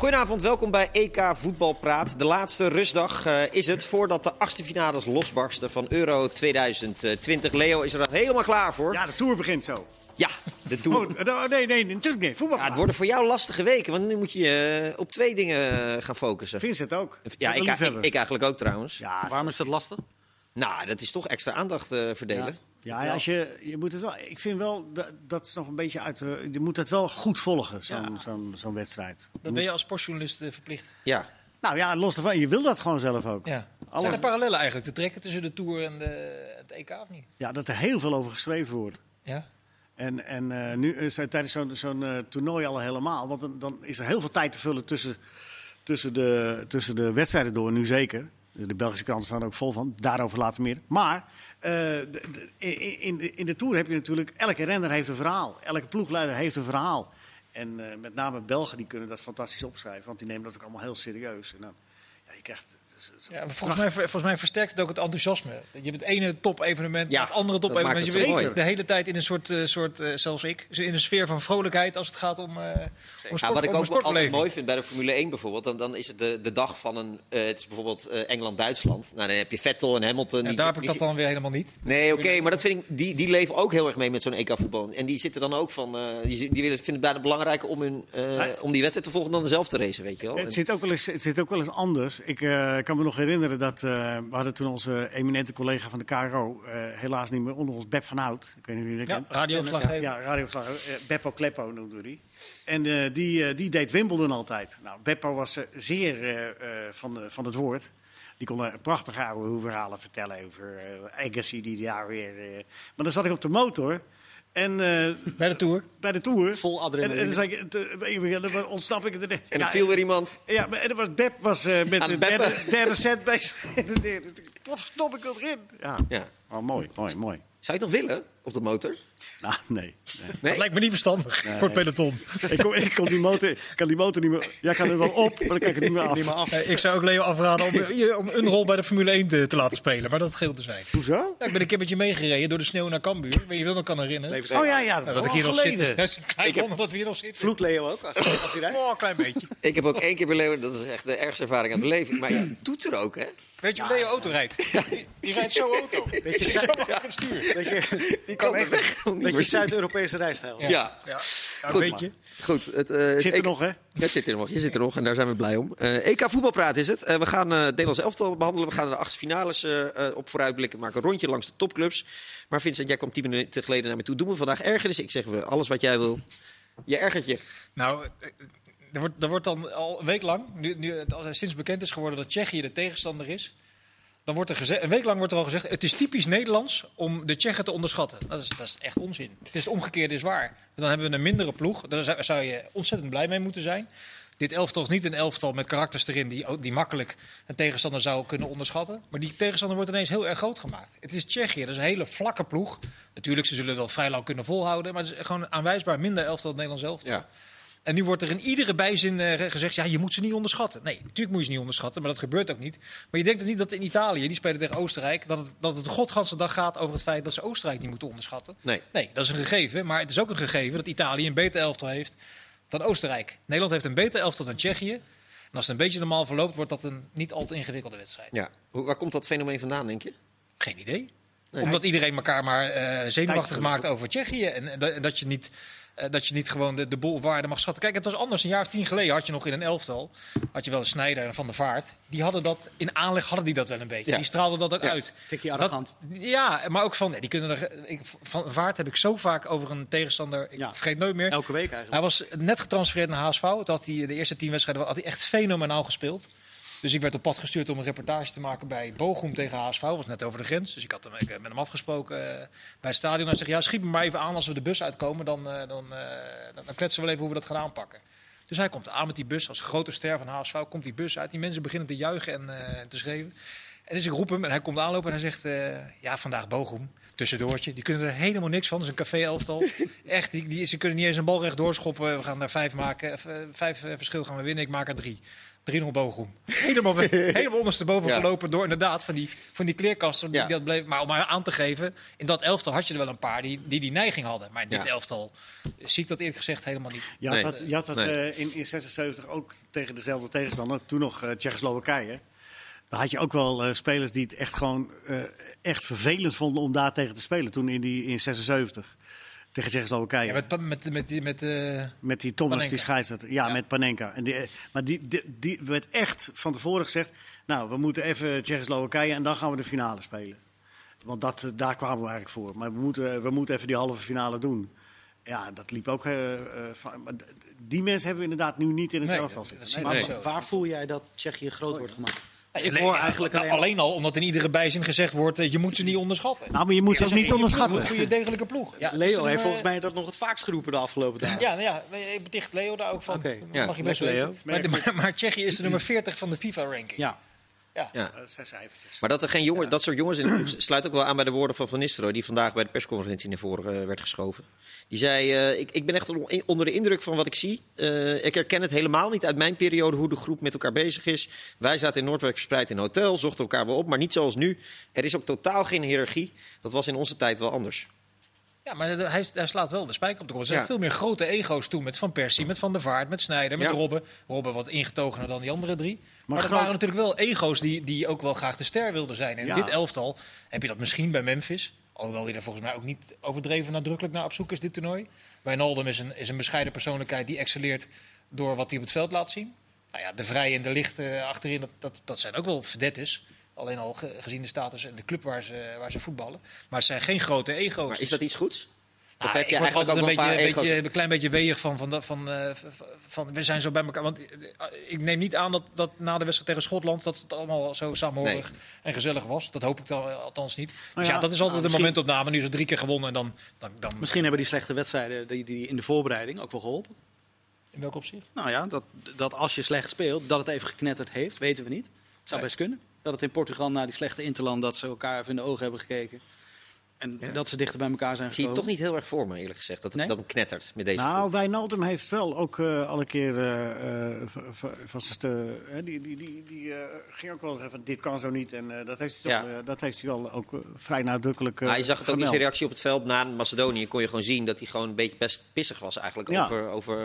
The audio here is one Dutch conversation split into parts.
Goedenavond, welkom bij EK Voetbalpraat. De laatste rustdag uh, is het voordat de achtste finales losbarsten van Euro 2020. Leo is er al helemaal klaar voor. Ja, de Tour begint zo. Ja, de Tour. Oh, nee, nee, natuurlijk niet. Voetbal. Ja, het worden voor jou lastige weken, want nu moet je uh, op twee dingen gaan focussen. Vincent ook. Ja, ik, ik, ik, eigenlijk ook trouwens. Ja, Waarom is dat lastig? Nou, dat is toch extra aandacht uh, verdelen. Ja. Ja, als je, je moet het wel. Ik vind wel dat, dat is nog een beetje uit. Je moet het wel goed volgen, zo'n ja. zo'n zo'n wedstrijd. Dat ben je als sportjournalist uh, verplicht. Ja. Nou ja, los ervan, je wil dat gewoon zelf ook. Ja. Alles... Zijn er parallellen eigenlijk te trekken tussen de Tour en de, het EK of niet? Ja, dat er heel veel over geschreven wordt. Ja. En, en uh, nu is uh, tijdens zo'n zo'n uh, toernooi al helemaal. Want dan, dan, is er heel veel tijd te vullen tussen, tussen, de, tussen de wedstrijden door, nu zeker. De Belgische kranten staan er ook vol van. Daarover later meer. Maar de, in, de, in de Tour heb je natuurlijk... Elke renner heeft een verhaal. Elke ploegleider heeft een verhaal. En uh, met name Belgen die kunnen dat fantastisch opschrijven. Want die nemen dat ook allemaal heel serieus. En dan, ja, je krijgt... Ja, volgens, mij, volgens mij versterkt het ook het enthousiasme. Je hebt het ene top-evenement, ja, het andere top-evenement. Je bent de hele tijd in een soort, uh, soort uh, zelfs ik, in een sfeer van vrolijkheid als het gaat om, uh, om sport, ja, Wat ik ook altijd mooi vind bij de Formule 1 bijvoorbeeld, dan, dan is het de, de dag van een, uh, het is bijvoorbeeld Engeland-Duitsland. Nou, dan heb je Vettel en Hamilton. Ja, die, daar heb ik dat dan weer helemaal niet. Nee, oké, okay, maar dat vind ik, die, die leven ook heel erg mee met zo'n EK-voetbal. En die zitten dan ook van, die, die willen, vinden het bijna belangrijker om, hun, om die wedstrijd te volgen dan zelf te racen, weet je wel. Het zit ook wel eens, het zit ook wel eens anders. Ik kan me nog herinneren dat uh, we hadden toen onze eminente collega van de KRO, uh, helaas niet meer onder ons, Beb van Hout. Ik weet niet jullie dat ja, kent. radioverslaggever. Ja, radioverslaggever. Uh, Beppo Kleppo noemden we die. En die, die deed Wimbledon altijd. Nou, Beppo was zeer van, de, van het woord. Die kon een prachtige oude verhalen vertellen over Agassi die daar weer... maar dan zat ik op de motor... En, uh, bij de Tour? Bij de Tour. Vol adrenaline. En, en dan, zei ik, dan ontsnap ik het. En dan ja, viel er iemand. Ja, maar, en dan was Beb was, uh, met de derde, derde set bezig. Wat stop ik erin? Ja, ja. Oh, mooi, mooi, mooi. Zou je het nog willen op de motor? Nou, nee. nee. Dat lijkt me niet verstandig nee. voor het peloton. ik, kom, ik kom die motor, kan die motor niet meer... Jij kan er wel op, maar dan kan ik het niet meer af. Niet meer af. ik zou ook Leo afraden om, om, een rol bij de Formule 1 te, te laten spelen. Maar dat geldt te zijn. Hoezo? Ja, ik ben een keer met je meegereden door de sneeuw naar Cambuur. Weet je wel nog kan herinneren? Oh ja, ja. Dat, dat ik hier nog zit. Dat is een klein dat we hier nog zitten. Vloekt Leo ook als, als hij rijdt? Oh, een klein beetje. ik heb ook één keer bij Leo... Dat is echt de ergste ervaring aan het leven. Maar ja, doet er ook, hè? Weet je hoe Leo auto rijdt? Die, die rijdt zo auto. Weet je, zo achter het stuur. Weet je, die kan echt weg. Weet je, Zuid-Europese rijstijl. Ja. ja. ja. Goed, weet je. Goed. Het, uh, zit er ik, nog, hè? Het zit er nog. Je zit er nog en daar zijn we blij om. Uh, EK voetbalpraat is het. Uh, we gaan uh, Nederlands elftal behandelen. We gaan de achtste finales op vooruitblikken. Maken een rondje langs de topclubs. Maar Vincent, jij kwam tien minuten geleden naar me toe. Doen we vandaag ergernis? Ik zeg we alles wat jij wil. Je ergert je. Nou, er wordt, er wordt dan al een week lang, nu, sinds bekend is geworden dat Tsjechië de tegenstander is, dan wordt er gezegd, een week lang wordt er al gezegd, het is typisch Nederlands om de Tsjechen te onderschatten. Dat is, dat is echt onzin. Het is het omgekeerde is waar. Dan hebben we een mindere ploeg. Daar zou je ontzettend blij mee moeten zijn. Dit elftal is niet een elftal met karakters erin die, die makkelijk een tegenstander zou kunnen onderschatten. Maar die tegenstander wordt ineens heel erg groot gemaakt. Het is Tsjechië, dat is een hele vlakke ploeg. Natuurlijk, ze zullen het wel vrij lang kunnen volhouden. Maar het is gewoon aanwijsbaar minder elftal dan het Nederlands elftal. Ja. En nu wordt er in iedere bijzin uh, gezegd, ja, je moet ze niet onderschatten. Nee, natuurlijk moet je ze niet onderschatten, maar dat gebeurt ook niet. Maar je denkt ook niet dat in Italië, die spelen tegen Oostenrijk, dat het, dat het de godganse dag gaat over het feit dat ze Oostenrijk niet moeten onderschatten. Nee. nee, dat is een gegeven. Maar het is ook een gegeven dat Italië een beter elftal heeft dan Oostenrijk. Nederland heeft een beter elftal dan Tsjechië. En als het een beetje normaal verloopt, wordt dat een niet al te ingewikkelde wedstrijd. Ja. Waar komt dat fenomeen vandaan, denk je? Geen idee. Nee. Omdat iedereen elkaar maar uh, zenuwachtig maakt over Tsjechië. En, en dat je niet dat je niet gewoon de, de boel waarde mag schatten. Kijk, het was anders. Een jaar of tien geleden had je nog in een elftal. Had je wel een Snijder en Van der Vaart. Die hadden dat in aanleg hadden die dat wel een beetje. Ja. Die straalden dat ook ja. uit. Tikje arrogant. Dat, ja, maar ook van. Nee, die kunnen er, ik, van Vaart heb ik zo vaak over een tegenstander. Ik ja. vergeet nooit meer. Elke week eigenlijk. Hij was net getransfereerd naar HSV. Toen had hij de eerste tien wedstrijden had hij echt fenomenaal gespeeld. Dus ik werd op pad gestuurd om een reportage te maken bij Bochum tegen HSV. was net over de grens. Dus ik had hem, ik met hem afgesproken uh, bij het stadion. Hij zegt, ja, schiet me maar even aan als we de bus uitkomen. Dan, uh, dan, uh, dan, kletsen we wel even hoe we dat gaan aanpakken. Dus hij komt aan met die bus. Als grote ster van HSV komt die bus uit. Die mensen beginnen te juichen en te schreeuwen. En dus ik roep hem en hij komt aanlopen en hij zegt... ja, vandaag Bochum. Tussendoortje. Die kunnen er helemaal niks van. Dat is een café-elftal. Echt, die, die, ze kunnen niet eens een bal recht doorschoppen. We gaan daar vijf maken. Vijf verschil gaan we winnen. Ik maak er drie. 3-0 Bochum. Helemaal, helemaal ondersteboven Ja. gelopen door inderdaad van die, van die kleerkasten. Die Ja. dat bleef. Maar om maar aan te geven, in dat elftal had je er wel een paar die die, die neiging hadden. Maar in dit Ja. elftal zie ik dat eerlijk gezegd helemaal niet. Je had Nee. dat, je had dat Nee. eh, in, in 76 ook tegen dezelfde tegenstander. Toen nog eh, Tsjechoslowakije. Daar had je ook wel eh, spelers die het echt gewoon eh, echt vervelend vonden om daar tegen te spelen. Toen in, die, in 76 tegen Tsjechoslowakije. Ja, met, met, met, die- met, eh, Met die Thomas, Panenka. die scheidsrechter. Ja, Ja. met Panenka. En die, eh, maar die, die, die werd echt van tevoren gezegd... nou, we moeten even Tsjechoslowakije en dan gaan we de finale spelen. Want dat, eh, daar kwamen we eigenlijk voor. Maar we moeten, we moeten even die halve finale doen. Ja, dat liep ook... van- maar d- die mensen hebben we inderdaad nu niet in het Nee, elftal zitten. Nee. waar voel jij dat Tsjechië groot wordt gemaakt? Ik alleen- hoor eigenlijk nou, alleen- al omdat in iedere bijzin gezegd wordt, eh, je moet ze niet onderschatten. Nou, maar je moet ze ook niet een- Een onderschatten. goede degelijke ploeg. Ja, Leo heeft volgens mij dat nog het vaakst geroepen de afgelopen dagen. Ja, nou ja, ik beticht Leo daar ook van. Ja, mag je best. Leo. Maar, maar, maar Tsjechië is de nummer 40 van de FIFA-ranking. Ja. Ja. Ja. Dat zijn cijfertjes. Maar dat er geen jongen, dat soort jongens ploeg sluit ook wel aan bij de woorden van Van Nistelrooy, die vandaag bij de persconferentie naar voren eh, werd geschoven. Die zei: eh, ik, ik ben echt on- onder de indruk van wat ik zie. Eh, ik herken het helemaal niet uit mijn periode hoe de groep met elkaar bezig is. Wij zaten in Noordwijk verspreid in een hotel, zochten elkaar wel op, maar niet zoals nu. Er is ook totaal geen hiërarchie. Dat was in onze tijd wel anders. Ja, maar hij, hij slaat wel de spijker op de kop. Er zijn Ja. veel meer grote ego's toen. Met Van Persie, met Van der Vaart, met Snijder, met Ja. Robben. Robben wat ingetogener dan die andere drie. Maar, dat groot- waren natuurlijk wel ego's die, die ook wel graag de ster wilden zijn. En in Ja. dit elftal heb je dat misschien bij Memphis. Alhoewel die er volgens mij ook niet overdreven nadrukkelijk naar op zoek is, dit toernooi. Wijnaldum is een, is een bescheiden persoonlijkheid die excelleert door wat hij op het veld laat zien. Nou ja, de Vrij en de Licht eh, achterin, dat, dat, dat zijn ook wel vedettes. Alleen al ge- gezien de status en de club waar ze, waar ze voetballen. Maar het zijn geen grote ego's. Maar is dat iets goeds? Ah, heb ik word altijd een, beetje, een, beetje, een klein beetje weeg van, van, van, eh, van, we zijn zo bij elkaar. Want eh, ik neem niet aan dat, dat na de wedstrijd tegen Schotland dat het allemaal zo samenhorig en gezellig was. Dat hoop ik dan eh, althans niet. Dus ja, ja, dat is altijd nou, een momentopname. Nu is het drie keer gewonnen en dan, dan, dan Misschien hebben die slechte wedstrijden die, die in de voorbereiding ook wel geholpen. in welk opzicht? Nou ja, dat, dat als je slecht speelt, dat het even geknetterd heeft, weten we niet. Het zou Nee. best kunnen. Dat het in Portugal na die slechte interland, dat ze elkaar even in de ogen hebben gekeken. En Ja. dat ze dichter bij elkaar zijn Ik zie het gekomen. toch niet heel erg voor me, eerlijk gezegd. Dat, Nee? dat knettert met deze Nou, groep. Wijnaldum heeft wel ook eh, al een keer eh, eh, hè, die, die, die, die eh, ging ook wel zeggen van dit kan zo niet. En eh, dat, heeft hij toch, Ja. dat heeft hij wel ook vrij nadrukkelijk Maar je zag het ook in zijn reactie op het veld na Macedonië. Kon je gewoon zien dat hij gewoon een beetje best pissig was eigenlijk. Ja. Over, over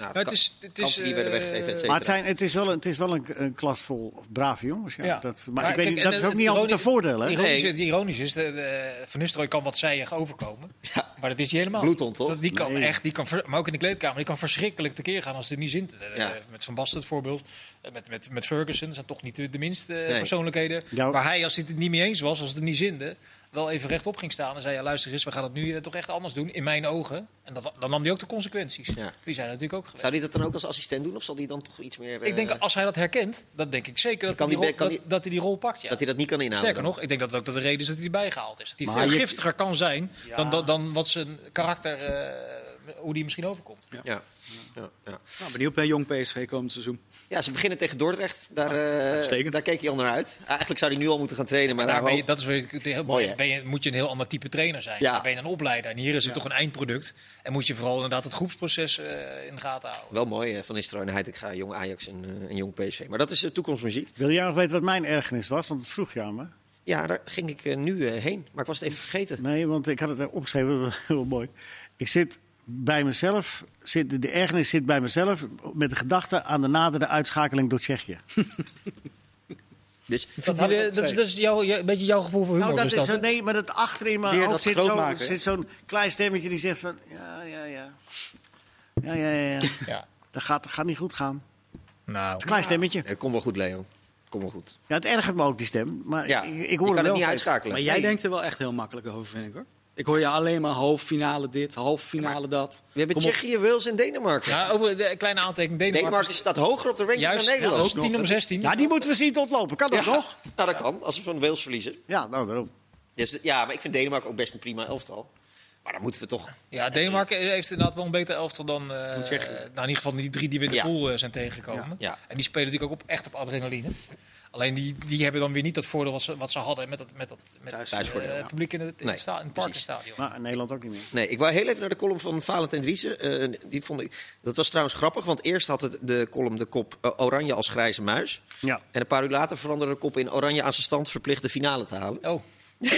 nou, het is, het is, die werden weggegeven. Maar het, zijn, het is wel een, het is wel een, een klas vol brave jongens. Ja. Ja. Dat, maar Maar ik weet kijk, niet, en dat is ook niet altijd een voordeel. Hè? Ironisch, Nee. Het ironisch is, de, Nistelrooy kan wat zijig overkomen. Ja. Maar dat is hij helemaal. Bloedhond, toch? Dat- Die kan Nee. echt, die kan, maar ook in de kleedkamer, die kan verschrikkelijk tekeer gaan als het er niet zint. Eh, Ja. Met Van Basten het voorbeeld, Eh, met, met, met Ferguson, dat zijn toch niet de, de minste eh, Nee. persoonlijkheden. Ja. Waar hij, als hij het niet mee eens was, als het hem niet zinde, wel even rechtop ging staan en zei, ja, luister eens, we gaan het nu eh, toch echt anders doen, in mijn ogen. En dat, dan nam hij ook de consequenties. Ja. Die zijn natuurlijk ook geweest. Zou hij dat dan ook als assistent doen? Of zal hij dan toch iets meer... Ik denk, eh, als hij dat herkent, dat denk ik zeker dat, Kan hij, die die rol, kan dat, dat hij die rol pakt. Ja. dat hij dat niet kan inhouden? Sterker dan? nog, ik denk dat ook dat de reden is dat hij erbij gehaald is. Dat hij Maar veel je- giftiger kan zijn Ja. dan, dan, dan wat zijn karakter, eh, hoe die misschien overkomt. Ja. Ja, ja. Nou, benieuwd bij Jong PSV komend seizoen. ja, ze beginnen tegen Dordrecht. Daar, eh, Uitstekend. daar keek hij al naar uit. Eigenlijk zou hij nu al moeten gaan trainen. Maar Daar daar ben je, hoop- dat is weer heel Mooi? Ben je, moet je een heel ander type trainer zijn. Ja. Dan ben je een opleider. En hier is het toch een eindproduct. En moet je vooral inderdaad het groepsproces eh, in de gaten houden. Wel mooi eh, van Nistelrooy en Heitinga, jong Ajax en, en jong PSV. Maar dat is de toekomstmuziek. Wil jij nog weten wat mijn ergernis was? Want dat vroeg je aan me. Ja, daar ging ik nu eh, heen. Maar ik was het even vergeten. Nee, want ik had het opgeschreven. Dat was heel mooi. Ik zit bij mezelf. Zit, de ergernis zit bij mezelf. Met de gedachte aan de nadere uitschakeling door Tsjechië. Dus Dat, had ik dat, is, opgeschreven. dat is jouw, een beetje jouw gevoel voor humor. Nou, dat is dat, zo, nee, maar dat achter in mijn hoofd zit zo'n klein stemmetje die zegt van... Ja, ja, ja. Ja, ja, ja. ja. ja. Dat gaat, dat gaat niet goed gaan. Nou, Een klein stemmetje. kom wel goed, Leo. Kom wel goed. Ja, het ergert me ook, die stem. Maar Ja, ik, ik je hoor kan het wel niet uitschakelen. Maar jij Nee. denkt er wel echt heel makkelijk over, vind ik hoor. Ik hoor je alleen maar halffinale dit, halffinale dat. We hebben Kom op. Tsjechië, Wales en Denemarken. ja, over de kleine aantekening. Denemarken, Denemarken staat hoger op de ranking juist dan ja, Nederland. ook 10 nummer 16. Ja, die moeten we zien te ontlopen. Kan dat Ja, nog? Nou, dat kan, als we van Wales verliezen. Ja, nou daarom. Dus, ja, maar ik vind Denemarken ook best een prima elftal. Maar dan moeten we toch... Ja, Denemarken heeft inderdaad wel een beter elftal dan, eh, Tsjechië. nou, in ieder geval die drie die we in de Ja. pool eh, zijn tegengekomen. Ja. En die spelen natuurlijk ook op, echt op adrenaline. Alleen die, die hebben dan weer niet dat voordeel wat ze, wat ze hadden met dat, met dat met Thuis- thuisvoordeel, eh, publiek in het, in Nee, het, sta, in het precies. Parkenstadion. Maar in Nederland ook niet meer. Nee, ik wou heel even naar de column van Valentijn Driessen. Eh, die vond ik, dat was trouwens grappig, want eerst had het de column de kop eh, Oranje als grijze muis. Ja. En een paar uur later veranderde de kop in Oranje aan zijn stand verplicht de finale te halen. Oh,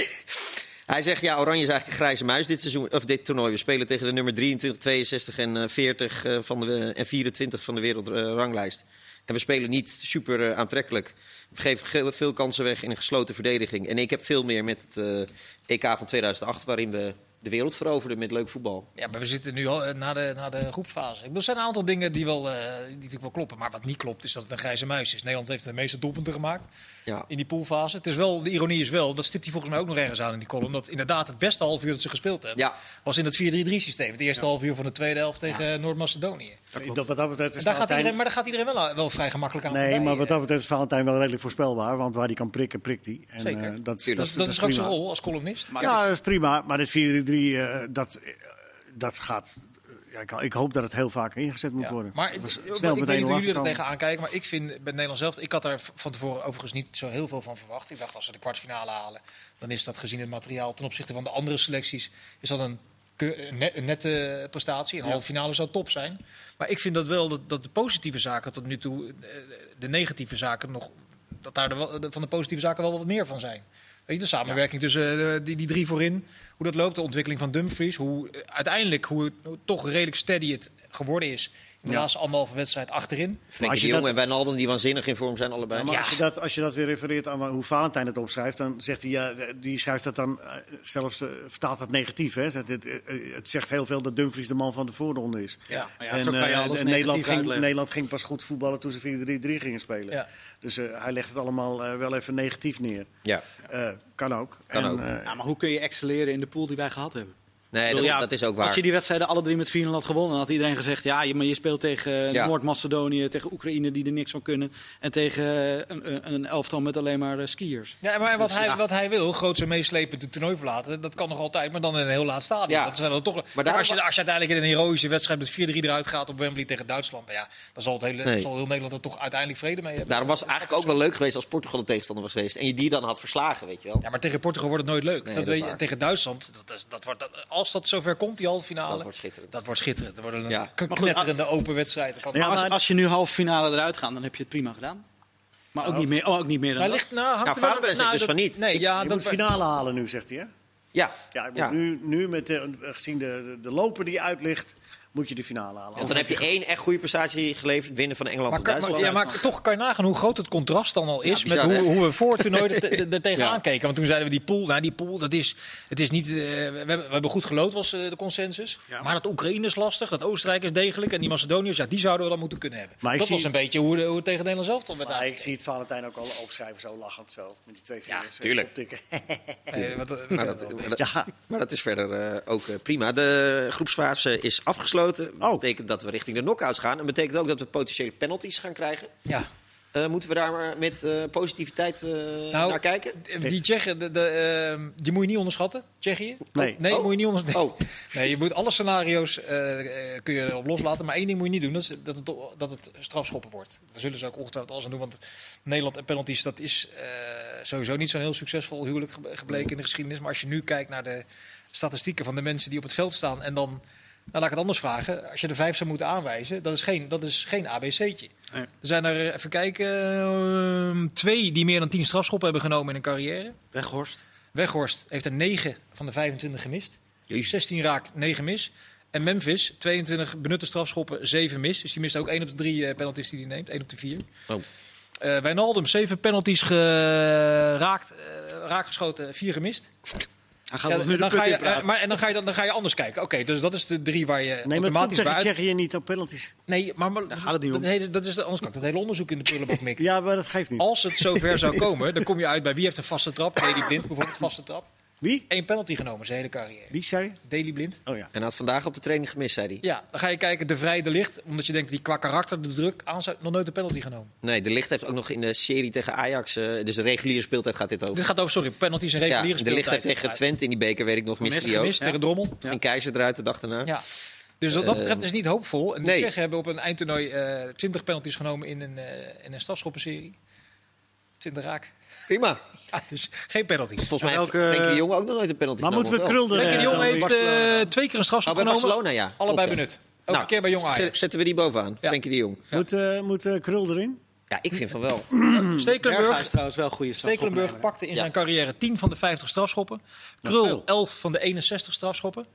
Hij zegt, ja, Oranje is eigenlijk een grijze muis dit, seizoen, of dit toernooi. We spelen tegen de nummer 23, 62 en eh, 40 eh, van de, en 24 van de wereldranglijst. En we spelen niet super eh, aantrekkelijk. We geven ge- veel kansen weg in een gesloten verdediging. En ik heb veel meer met het eh, EK van 2008, waarin we de wereld veroverden met leuk voetbal. ja, maar we zitten nu al eh, na de, na de groepsfase. Ik bedoel, Er zijn een aantal dingen die, wel, eh, die natuurlijk wel kloppen. Maar wat niet klopt is dat het een grijze muis is. Nederland heeft de meeste doelpunten gemaakt Ja. in die poolfase. Het is wel, de ironie is wel, dat stipt hij volgens mij ook nog ergens aan in die column. Dat inderdaad het beste half uur dat ze gespeeld hebben, Ja. was in dat 4-3-3 systeem. Het eerste half uur van de tweede helft tegen Noord-Macedonië. Dat, wat dat betreft is En daar gaat iedereen, maar daar gaat iedereen wel, wel vrij gemakkelijk aan Nee, voorbij, maar wat eh. dat betreft is Valentijn wel redelijk voorspelbaar. Want waar hij kan prikken, prikt hij. En, Zeker. eh, dat, is- Dat, is- dat is ook prima. zijn rol als columnist. Maar ja, dat is prima. Maar dit 4-3, eh, dat, eh, dat gaat... Ja, ik, ik hoop dat het heel vaak ingezet moet Ja. worden. Maar ik, ik, weet niet hoe jullie er tegenaan kijken, maar ik vind bij Nederland zelf, ik had v- van tevoren overigens niet zo heel veel van verwacht. Ik dacht als ze de kwartfinale halen, dan is dat gezien het materiaal ten opzichte van de andere selecties, is dat een, een net- een nette prestatie. Een halve finale zou top zijn. Maar ik vind dat wel dat, dat de positieve zaken tot nu toe, eh, de negatieve zaken nog, dat daar de, van de positieve zaken wel wat meer van zijn. Weet je, de samenwerking tussen eh, die, die drie voorin, hoe dat loopt, de ontwikkeling van Dumfries, hoe eh, uiteindelijk hoe, het- hoe toch redelijk steady het geworden is de Ja. laatste anderhalve wedstrijd achterin. Frenkie als de je Jong dat- en Wijnaldum die waanzinnig in vorm zijn allebei. Ja, maar Ja. Als, je dat, als je dat weer refereert aan hoe Valentijn het opschrijft, dan zegt hij, ja, die schrijft dat dan eh, zelfs, eh, vertaalt dat negatief. Hè? Zegt Het, het, zegt heel veel dat Dumfries de man van de voorronde is. Ja, maar ja, en zo kan je alles en Nederland, ging, uitleggen. Nederland ging pas goed voetballen toen ze 4-3-3 gingen spelen. Ja. Dus eh, hij legt het allemaal wel even negatief neer. Ja. Kan ook. Kan en, ook. eh, Ja, maar hoe kun je excelleren in de pool die wij gehad hebben? Nee, dat, bedoel, ja, dat is ook waar. Als je die wedstrijden alle drie met 4-0 had gewonnen, dan had iedereen gezegd: ja, je, maar je speelt tegen eh, Ja. Noord-Macedonië, tegen Oekraïne die er niks van kunnen. En tegen eh, een, een, een elftal met alleen maar eh, skiers. Ja, maar wat Dus, hij, ja. wat hij wil, groots en meeslepend het toernooi verlaten, dat kan nog altijd, maar dan in een heel laat stadion. Ja. Dat zijn dan toch, maar als, je, als je uiteindelijk in een heroïsche wedstrijd met 4-3 eruit gaat op Wembley tegen Duitsland, ja, dan zal, het hele, Nee. zal heel Nederland er toch uiteindelijk vrede mee hebben. Daarom was het eigenlijk ook wel leuk geweest als Portugal de tegenstander was geweest. En je die dan had verslagen, weet je wel. Ja, maar tegen Portugal wordt het nooit leuk. Nee, dat dat is weet je, tegen Duitsland, dat, dat wordt, dat, als dat zover komt, die halve finale, Dat wordt schitterend. dat wordt schitterend. Dat wordt een Ja. knetterende open wedstrijd. Kan Ja, als, als je nu halve finale eruit gaat, dan heb je het prima gedaan. Maar ook, Nou, niet, meer, oh, ook niet meer dan maar dat. ligt, nou, hangt Ja, er wel- nou, dus dat- van niet. Nee, Ik- ja, je dat, moet finale halen nu, zegt hij. Hè? Ja, Ja, je moet Ja. Nu, nu met de, gezien de, de, de loper die uit ligt, moet je de finale halen. want dan heb je één echt goede prestatie geleverd, winnen van Engeland Maar, of kan- maar- Duitsland. ja, maar toch kan je nagaan hoe groot het contrast dan al is bizar, met hoe, hoe we voor het toernooi er, te- tegenaan Ja. keken. Want toen zeiden we die pool, nou die pool, dat is, het is niet, eh, we, hebben, we hebben goed gelood was eh, de consensus. Ja. Maar dat Oekraïne is lastig, dat Oostenrijk is degelijk en die Macedoniërs, ja die zouden we dan moeten kunnen hebben. Maar ik dat zie- was een beetje hoe, de- hoe het tegen Nederland zelf dan werd Maar ik zie het Valentijn ook al opschrijven, zo lachend zo. Met die twee vingers. eh, tuurlijk. wat- wat- Maar dat, Ja. is verder ook prima. De groepsfase is afgesloten. Dat Oh. betekent dat we richting de knockouts gaan. En betekent ook dat we potentiële penalties gaan krijgen. ja. Eh, moeten we daar maar met eh, positiviteit eh, Nou, naar kijken? Die Tsjechen, de, de, ehm, die moet je niet onderschatten, Tsjechië. Nee. nee Oh. moet je niet onderschatten. Oh, Nee, je moet alle scenario's kun je erop loslaten. Maar één ding moet je niet doen. Dat, is dat, het, dat het strafschoppen wordt. Daar zullen ze ook ongetwijfeld alles aan doen. Want Nederland en penalties, dat is eh, sowieso niet zo'n heel succesvol huwelijk ge- gebleken in de geschiedenis. Maar als je nu kijkt naar de statistieken van de mensen die op het veld staan. En dan, laat ik het anders vragen. Als je er vijf zou moeten aanwijzen, dat is geen, dat is geen ABC'tje. Nee. Er zijn er, eh, even kijken, ehm, twee die meer dan tien strafschoppen hebben genomen in een carrière. Weghorst. Weghorst heeft er 9 van de 25 gemist. 16 raak, 9 mis. En Memphis, 22 benutte strafschoppen, 7 mis. Dus die mist ook 1 op de 3 eh, penalties die hij neemt, 1 op de 4. Oh. Eh Wijnaldum, 7 penalties geraakt, eh, raakgeschoten, 4 gemist. Hij gaat Ja, ons nu de dan ga je, eh, maar, en dan ga, je, dan, dan ga je anders kijken. Oké, dus dat is de drie waar je Nee, maar automatisch bij tegen uit... Tsjechië niet op penalties. Nee, maar, maar gaat het niet om. Dat, hele, dat is de, anders kan ik dat hele onderzoek in de prullenbak mikken. Ja, maar dat geeft niet. Als het zover zou komen, dan kom je uit bij wie heeft een vaste trap. Deli Blind bijvoorbeeld, vaste trap. Wie? Eén penalty genomen zijn hele carrière. Wie zei? Deli Blind. Oh ja. en had vandaag op de training gemist, zei hij. Ja, dan ga je kijken, de vrije de licht. Omdat je denkt, die qua karakter, de druk aan nog nooit een penalty genomen. Nee, de Licht heeft ook nog in de serie tegen Ajax, eh, dus de reguliere speeltijd gaat dit over. Dit gaat over, sorry, penalties en Ja, reguliere de Licht heeft speeltijd. tegen Twente in die beker, weet ik nog, Gemist, hij ook. gemist tegen Drommel. Geen keizer eruit de dag daarna. Ja. Dus wat dat betreft is het niet hoopvol. En nee. Tsjechen hebben op een eindtoernooi eh 20 penalties genomen in een, eh in een strafschoppenserie. 20 raak. Prima. Ja, is geen penalty. Volgens mij heeft elke- Frenkie de Jong ook nog nooit een penalty Maar moeten we genomen, of wel? Krul er... Frenkie de Jong eh, heeft eh, twee keer een strafschop Oh, genomen. Barcelona, ja. Allebei Klopt, ja. benut. Ook Nou, een keer bij Jong Ajax. zet- Zetten we die bovenaan, Frenkie de Jong. Moet, eh, moet Krul erin? Ja, ik vind van wel. Stekelenburg, Berghuis trouwens wel goede Stekelenburg pakte in zijn carrière 10 van de 50 strafschoppen. Krul 11 van de 61 strafschoppen.